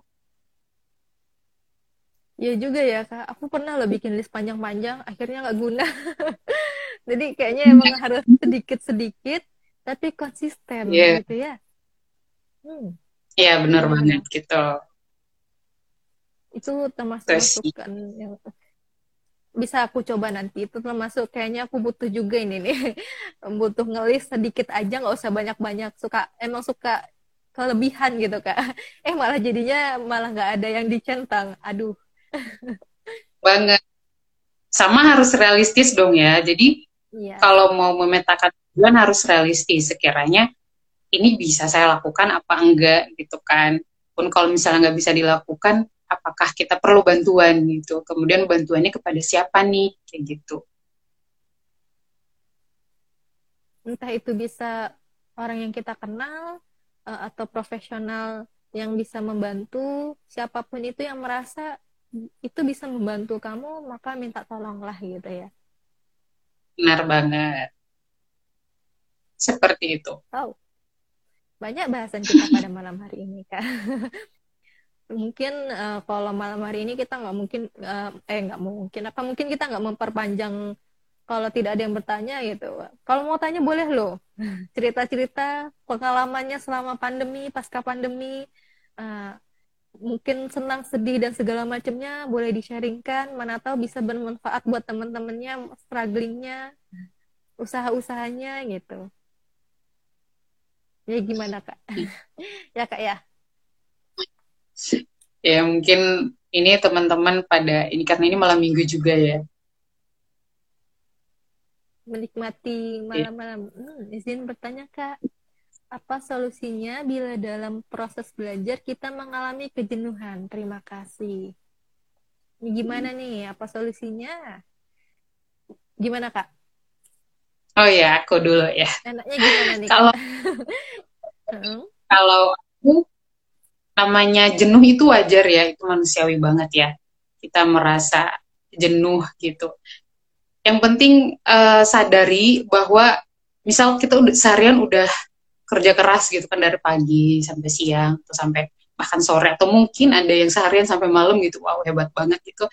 Ya juga ya kak, aku pernah loh bikin list panjang-panjang, akhirnya nggak guna. Jadi kayaknya emang harus sedikit-sedikit, tapi konsisten yeah. gitu ya. Hmm. Iya benar hmm. banget gitu itu termasuk masukan yang bisa aku coba nanti. Itu termasuk kayaknya aku butuh juga ini nih. Butuh ngelis sedikit aja nggak usah banyak-banyak. Suka emang suka kelebihan gitu kak. Eh malah jadinya malah nggak ada yang dicentang. Aduh. Banget. Sama harus realistis dong ya. Jadi iya. kalau mau memetakan tujuan harus realistis. Sekiranya ini bisa saya lakukan apa enggak gitu kan. Pun kalau misalnya nggak bisa dilakukan apakah kita perlu bantuan gitu. Kemudian bantuannya kepada siapa nih kayak gitu. Entah itu bisa orang yang kita kenal uh, atau profesional yang bisa membantu. Siapa pun itu yang merasa itu bisa membantu kamu maka minta tolonglah gitu ya. Benar banget. Seperti itu. Oh banyak bahasan kita pada malam hari ini kak mungkin uh, kalau malam hari ini kita nggak mungkin uh, eh nggak mungkin apa mungkin kita nggak memperpanjang kalau tidak ada yang bertanya gitu. Kalau mau tanya boleh loh. Cerita-cerita pengalamannya selama pandemi pasca pandemi uh, mungkin senang sedih dan segala macamnya boleh di-sharingkan. Mana tahu bisa bermanfaat buat teman-temannya strugglingnya usaha-usahanya gitu. Ya gimana kak? Ya kak ya ya mungkin ini teman-teman pada ini karena ini malam minggu juga ya. Menikmati malam-malam. Hmm, izin bertanya kak. Apa solusinya bila dalam proses belajar kita mengalami kejenuhan? Terima kasih. Ini gimana nih? Apa solusinya? Gimana kak? Oh ya aku dulu ya. Enaknya gimana nih kalau hmm? kalau aku namanya jenuh itu wajar ya, itu manusiawi banget ya. Kita merasa jenuh gitu. Yang penting uh, sadari bahwa misal kita udah seharian udah kerja keras gitu kan dari pagi sampai siang atau sampai bahkan sore atau mungkin ada yang seharian sampai malam gitu. Wow, hebat banget gitu.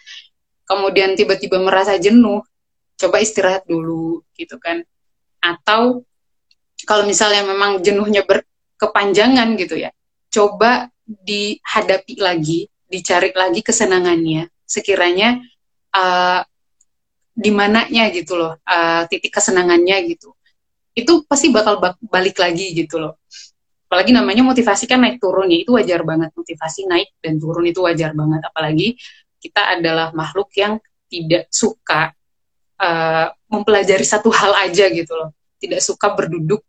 Kemudian tiba-tiba merasa jenuh, coba istirahat dulu gitu kan. Atau kalau misalnya memang jenuhnya berkepanjangan gitu ya, coba dihadapi lagi, dicari lagi kesenangannya. Sekiranya uh, di mananya gitu loh, uh, titik kesenangannya gitu. Itu pasti bakal balik lagi gitu loh. Apalagi namanya motivasi kan naik turun ya, itu wajar banget. Motivasi naik dan turun itu wajar banget. Apalagi kita adalah makhluk yang tidak suka uh, mempelajari satu hal aja gitu loh. Tidak suka berduduk,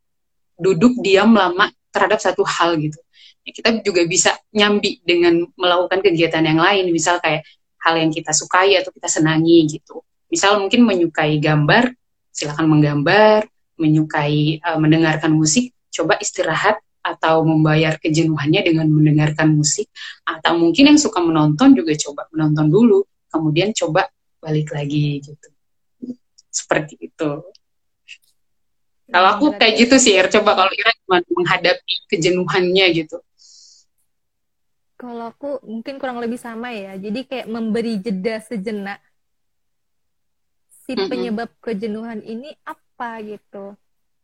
duduk diam lama terhadap satu hal gitu. Ya kita juga bisa nyambi dengan melakukan kegiatan yang lain misal kayak hal yang kita sukai atau kita senangi gitu. Misal mungkin menyukai gambar silakan menggambar. Menyukai uh, mendengarkan musik coba istirahat atau membayar kejenuhannya dengan mendengarkan musik. Atau mungkin yang suka menonton juga coba menonton dulu kemudian coba balik lagi gitu. Seperti itu kalau aku kayak gitu sih, Ir. Coba kalau Ira gimana menghadapi kejenuhannya gitu kalau aku mungkin kurang lebih sama ya. Jadi kayak memberi jeda sejenak. Si penyebab kejenuhan ini apa gitu.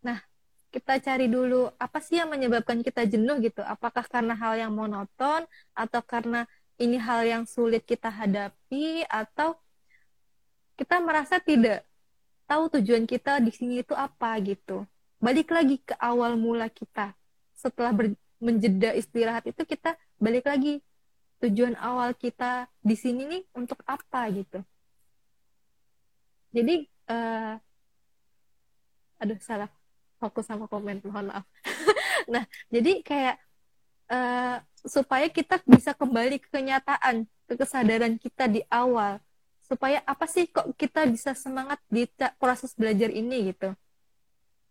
Nah, kita cari dulu apa sih yang menyebabkan kita jenuh gitu apakah karena hal yang monoton atau karena ini hal yang sulit kita hadapi atau kita merasa tidak tahu tujuan kita di sini itu apa gitu. Balik lagi ke awal mula kita. Setelah ber, menjeda istirahat itu kita balik lagi. Tujuan awal kita di sini nih untuk apa gitu. Jadi uh, aduh salah. Fokus sama komen mohon maaf. Nah jadi kayak uh, supaya kita bisa kembali ke kenyataan ke kesadaran kita di awal supaya apa sih kok kita bisa semangat di proses belajar ini gitu.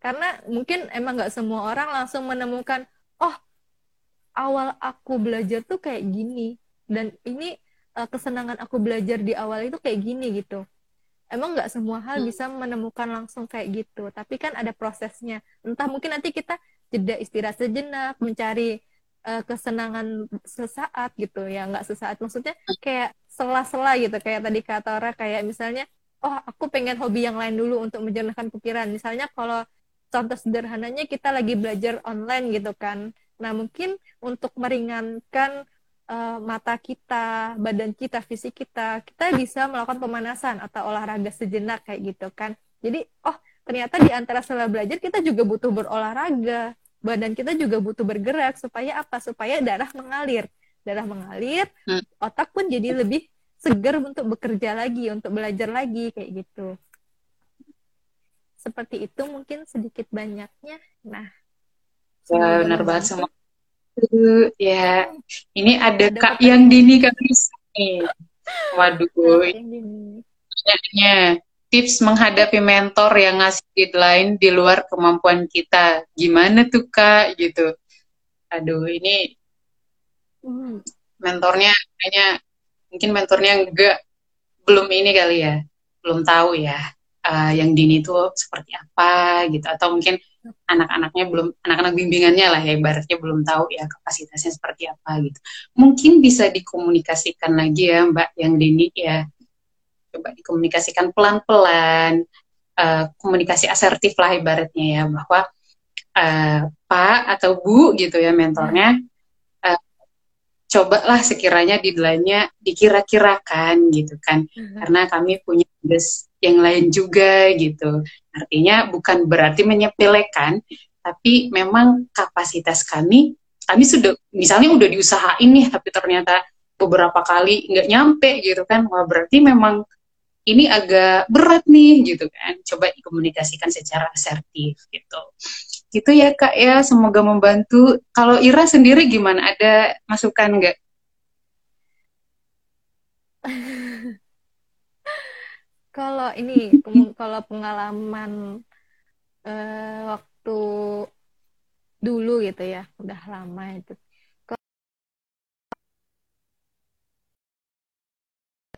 Karena mungkin emang nggak semua orang langsung menemukan oh awal aku belajar tuh kayak gini dan ini uh, kesenangan aku belajar di awal itu kayak gini gitu. Emang nggak semua hal hmm. bisa menemukan langsung kayak gitu tapi kan ada prosesnya. Entah mungkin nanti kita jeda istirahat sejenak mencari uh, kesenangan sesaat gitu ya nggak sesaat. Maksudnya kayak sela-sela gitu kayak tadi kata orang kayak misalnya oh aku pengen hobi yang lain dulu untuk menjernihkan pikiran. Misalnya kalau contoh sederhananya kita lagi belajar online gitu kan. Nah mungkin untuk meringankan uh, mata kita, badan kita, fisik kita, kita bisa melakukan pemanasan atau olahraga sejenak kayak gitu kan. Jadi, oh ternyata di antara sela belajar kita juga butuh berolahraga, badan kita juga butuh bergerak supaya apa? Supaya darah mengalir. Darah mengalir, hmm. otak pun jadi lebih segar untuk bekerja lagi, untuk belajar lagi kayak gitu. Seperti itu mungkin sedikit banyaknya. Nah, ya, benar banget sama ya ini ada, ada kak yang dini kak nih waduh tips menghadapi mentor yang ngasih deadline di luar kemampuan kita. Gimana tuh kak? Gitu. Aduh ini hmm. mentornya kayaknya mungkin mentornya enggak belum ini kali ya. Belum tahu ya uh, yang dini itu seperti apa gitu. Atau mungkin anak-anaknya belum anak-anak bimbingannya lah ya ibaratnya belum tahu ya kapasitasnya seperti apa gitu. Mungkin bisa dikomunikasikan lagi ya mbak yang dini ya coba dikomunikasikan pelan-pelan uh, komunikasi asertif lah ibaratnya ya bahwa uh, pak atau bu gitu ya mentornya uh, cobalah sekiranya deadline-nya dikira-kirakan gitu kan uh-huh. karena kami punya tugas yang lain juga gitu. Artinya bukan berarti menyepelekan, tapi memang kapasitas kami, kami sudah misalnya udah diusahain nih, tapi ternyata beberapa kali nggak nyampe gitu kan, wah berarti memang ini agak berat nih gitu kan. Coba dikomunikasikan secara asertif gitu. Gitu ya kak ya, semoga membantu. Kalau Ira sendiri gimana? Ada masukan nggak? kalau ini kalau pengalaman uh, waktu dulu gitu ya udah lama itu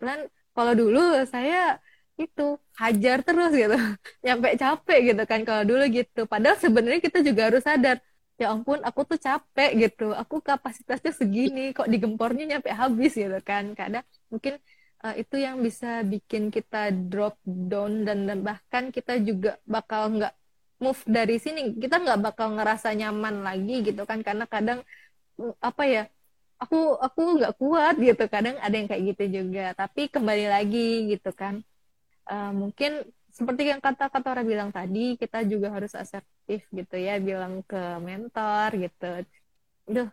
kan kalau dulu saya itu hajar terus gitu. Nyampe capek gitu kan kalau dulu gitu. Padahal sebenarnya kita juga harus sadar ya ampun aku tuh capek gitu. Aku kapasitasnya segini kok digempornya nyampe habis gitu kan. Kadang mungkin uh, itu yang bisa bikin kita drop down dan, dan bahkan kita juga bakal nggak move dari sini. Kita nggak bakal ngerasa nyaman lagi gitu kan. Karena kadang mm, apa ya aku aku nggak kuat gitu. Kadang ada yang kayak gitu juga. Tapi kembali lagi gitu kan. Uh, mungkin seperti yang kata kata orang bilang tadi kita juga harus asertif gitu ya. Bilang ke mentor gitu. Duh,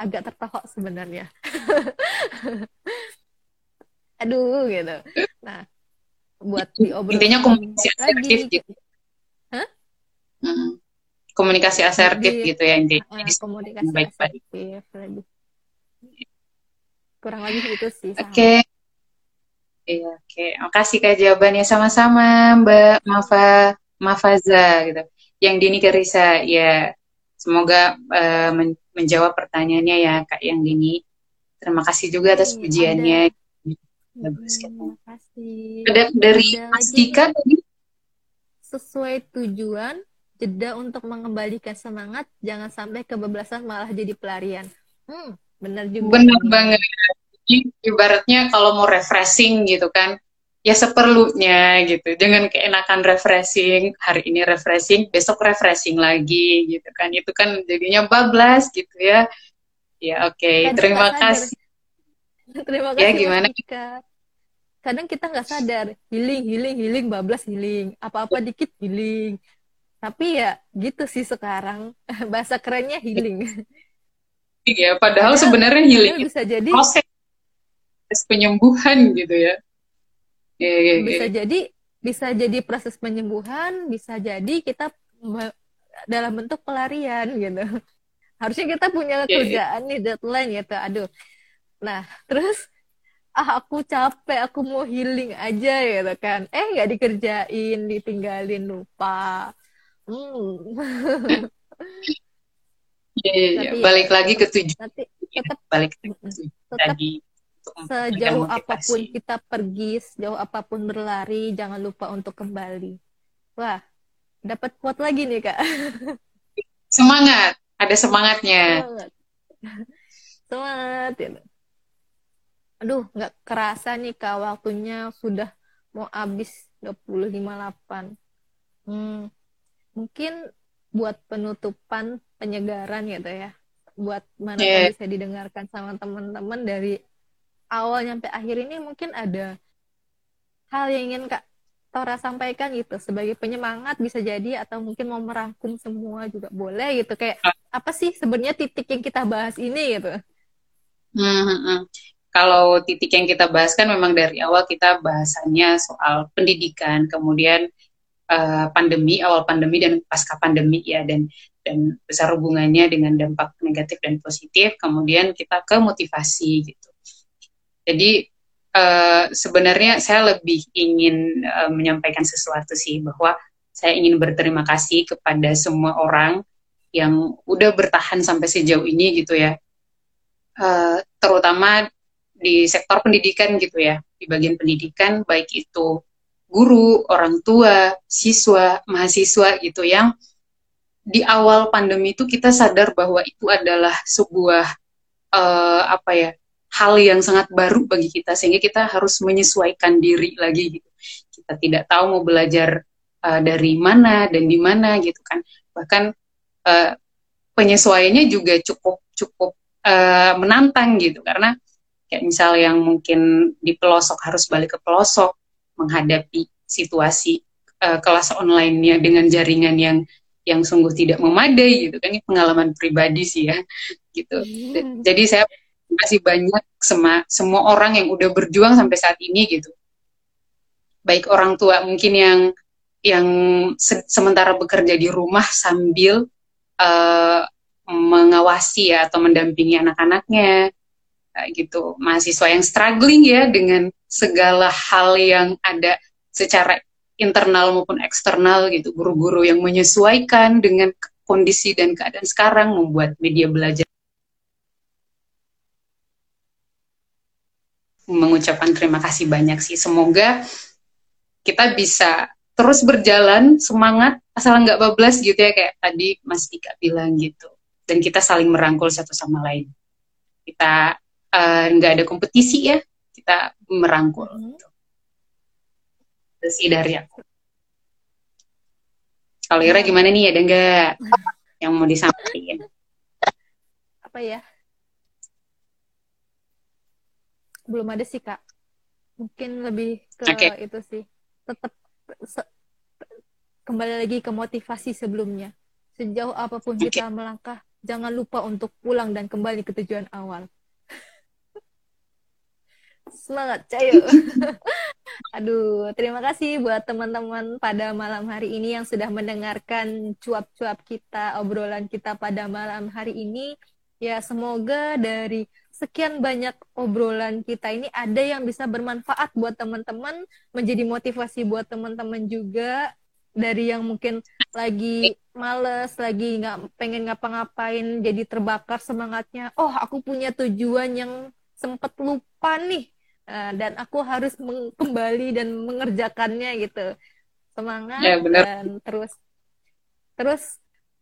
agak tertohok sebenarnya. Aduh gitu. Nah buat diobrolin intinya komunikasi asertif gitu. Hah? Hmm. komunikasi asertif Jadi, gitu ya intinya. Uh, komunikasi baik -baik. asertif lebih kurang lagi itu sih oke okay. Iya, oke. Okay. Makasih Kak jawabannya sama-sama Mbak Mafa Mafaza gitu. Yang Dini Kerisa ya semoga uh, men menjawab pertanyaannya ya Kak Yang Dini. Terima kasih juga atas pujiannya. Ada bagus Terima kasih. Ada dari Mas Dika tadi. Sesuai tujuan, jeda untuk mengembalikan semangat, jangan sampai kebablasan malah jadi pelarian. Hmm, benar juga. Benar banget. Jadi, ibaratnya kalau mau refreshing gitu kan, ya seperlunya gitu. Jangan keenakan refreshing hari ini refreshing besok refreshing lagi gitu kan. Itu kan jadinya bablas gitu ya. Ya oke. Okay. terima kasih. Terima ya, kasih ya gimana? Kak. kadang kita nggak sadar. Healing healing healing bablas healing. Apa apa dikit healing. Tapi ya gitu sih sekarang. Bahasa kerennya healing Iya, padahal sebenarnya healing bisa jadi proses penyembuhan gitu ya yeah, yeah, yeah. bisa jadi bisa jadi proses penyembuhan bisa jadi kita dalam bentuk pelarian gitu harusnya kita punya yeah, iya. kerjaan yeah. nih deadline gitu aduh nah terus ah aku capek aku mau healing aja gitu kan eh nggak dikerjain ditinggalin lupa hmm. yeah, yeah, yeah. balik ya, lagi ke tujuan tetap balik ke tujuan tadi sejauh apa pun kita pergi, sejauh apa pun berlari, jangan lupa untuk kembali. Wah, dapat quote lagi nih kak. Semangat, ada semangatnya. Semangat. Semangat. Ya. Aduh, nggak kerasa nih kak waktunya sudah mau habis 25.8. Hmm, mungkin buat penutupan penyegaran gitu ya buat mana yeah. bisa didengarkan sama teman-teman dari awal nyampe akhir ini mungkin ada hal yang ingin Kak Tora sampaikan gitu sebagai penyemangat bisa jadi atau mungkin mau merangkum semua juga boleh gitu kayak apa sih sebenarnya titik yang kita bahas ini gitu. Hmm, hmm, hmm. Kalau titik yang kita bahas kan memang dari awal kita bahasannya soal pendidikan, kemudian uh, pandemi, awal pandemi dan pasca pandemi ya. Dan dan besar hubungannya dengan dampak negatif dan positif, kemudian kita ke motivasi gitu. Jadi uh, sebenarnya saya lebih ingin uh, menyampaikan sesuatu sih bahwa saya ingin berterima kasih kepada semua orang yang udah bertahan sampai sejauh ini gitu ya, uh, terutama di sektor pendidikan gitu ya, di bagian pendidikan baik itu guru, orang tua, siswa, mahasiswa gitu yang di awal pandemi itu kita sadar bahwa itu adalah sebuah uh, apa ya hal yang sangat baru bagi kita sehingga kita harus menyesuaikan diri lagi gitu. Kita tidak tahu mau belajar uh, dari mana dan di mana gitu kan. Bahkan uh, penyesuaiannya juga cukup cukup uh, menantang gitu karena kayak misal yang mungkin di pelosok harus balik ke pelosok menghadapi situasi uh, kelas online-nya dengan jaringan yang yang sungguh tidak memadai gitu kan ini pengalaman pribadi sih ya gitu. Hmm. Jadi saya kasih banyak sama semua orang yang udah berjuang sampai saat ini gitu. Baik orang tua mungkin yang yang se sementara bekerja di rumah sambil uh, mengawasi ya atau mendampingi anak-anaknya gitu. Mahasiswa yang struggling ya dengan segala hal yang ada secara internal maupun eksternal gitu. Guru-guru yang menyesuaikan dengan kondisi dan keadaan sekarang membuat media belajar mengucapkan terima kasih banyak sih. Semoga kita bisa terus berjalan semangat asal nggak bablas gitu ya kayak tadi Mas Ika bilang gitu. Dan kita saling merangkul satu sama lain. Kita nggak uh, ada kompetisi ya, kita merangkul. Gitu. Itu sih dari aku. Kalau Ira gimana nih ada nggak yang mau disampaikan? Apa ya? belum ada sih kak mungkin lebih ke okay. itu sih tetap se kembali lagi ke motivasi sebelumnya sejauh apa pun okay. kita melangkah jangan lupa untuk pulang dan kembali ke tujuan awal semangat cayo aduh terima kasih buat teman-teman pada malam hari ini yang sudah mendengarkan cuap-cuap kita obrolan kita pada malam hari ini. Ya semoga dari sekian banyak obrolan kita ini ada yang bisa bermanfaat buat teman-teman, menjadi motivasi buat teman-teman juga. Dari yang mungkin lagi males, lagi nggak pengen ngapa-ngapain, jadi terbakar semangatnya. Oh, aku punya tujuan yang sempat lupa nih, uh, dan aku harus kembali dan mengerjakannya gitu. Semangat ya, bener. dan terus, terus,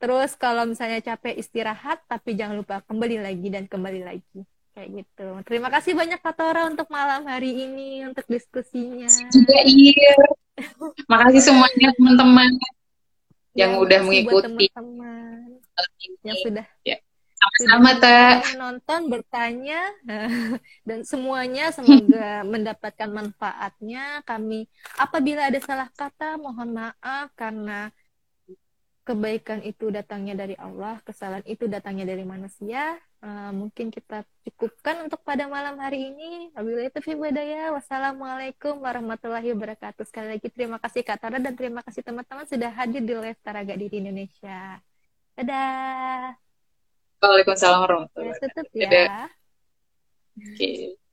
terus kalau misalnya capek istirahat, tapi jangan lupa kembali lagi dan kembali lagi kayak gitu. Terima kasih banyak Kak Tora untuk malam hari ini untuk diskusinya. Juga iya. Makasih semuanya teman-teman yang ya, udah mengikuti teman-teman yang sudah ya. Sama-sama teh menonton bertanya dan semuanya semoga mendapatkan manfaatnya kami apabila ada salah kata mohon maaf karena kebaikan itu datangnya dari Allah, kesalahan itu datangnya dari manusia. Uh, mungkin kita cukupkan untuk pada malam hari ini. Wabillahi. Wassalamualaikum warahmatullahi wabarakatuh. Sekali lagi terima kasih Kak Tara dan terima kasih teman-teman sudah hadir di live Taraga di Indonesia. Dadah. Waalaikumsalam warahmatullahi wabarakatuh. Ya, tutup ya. Oke. Okay.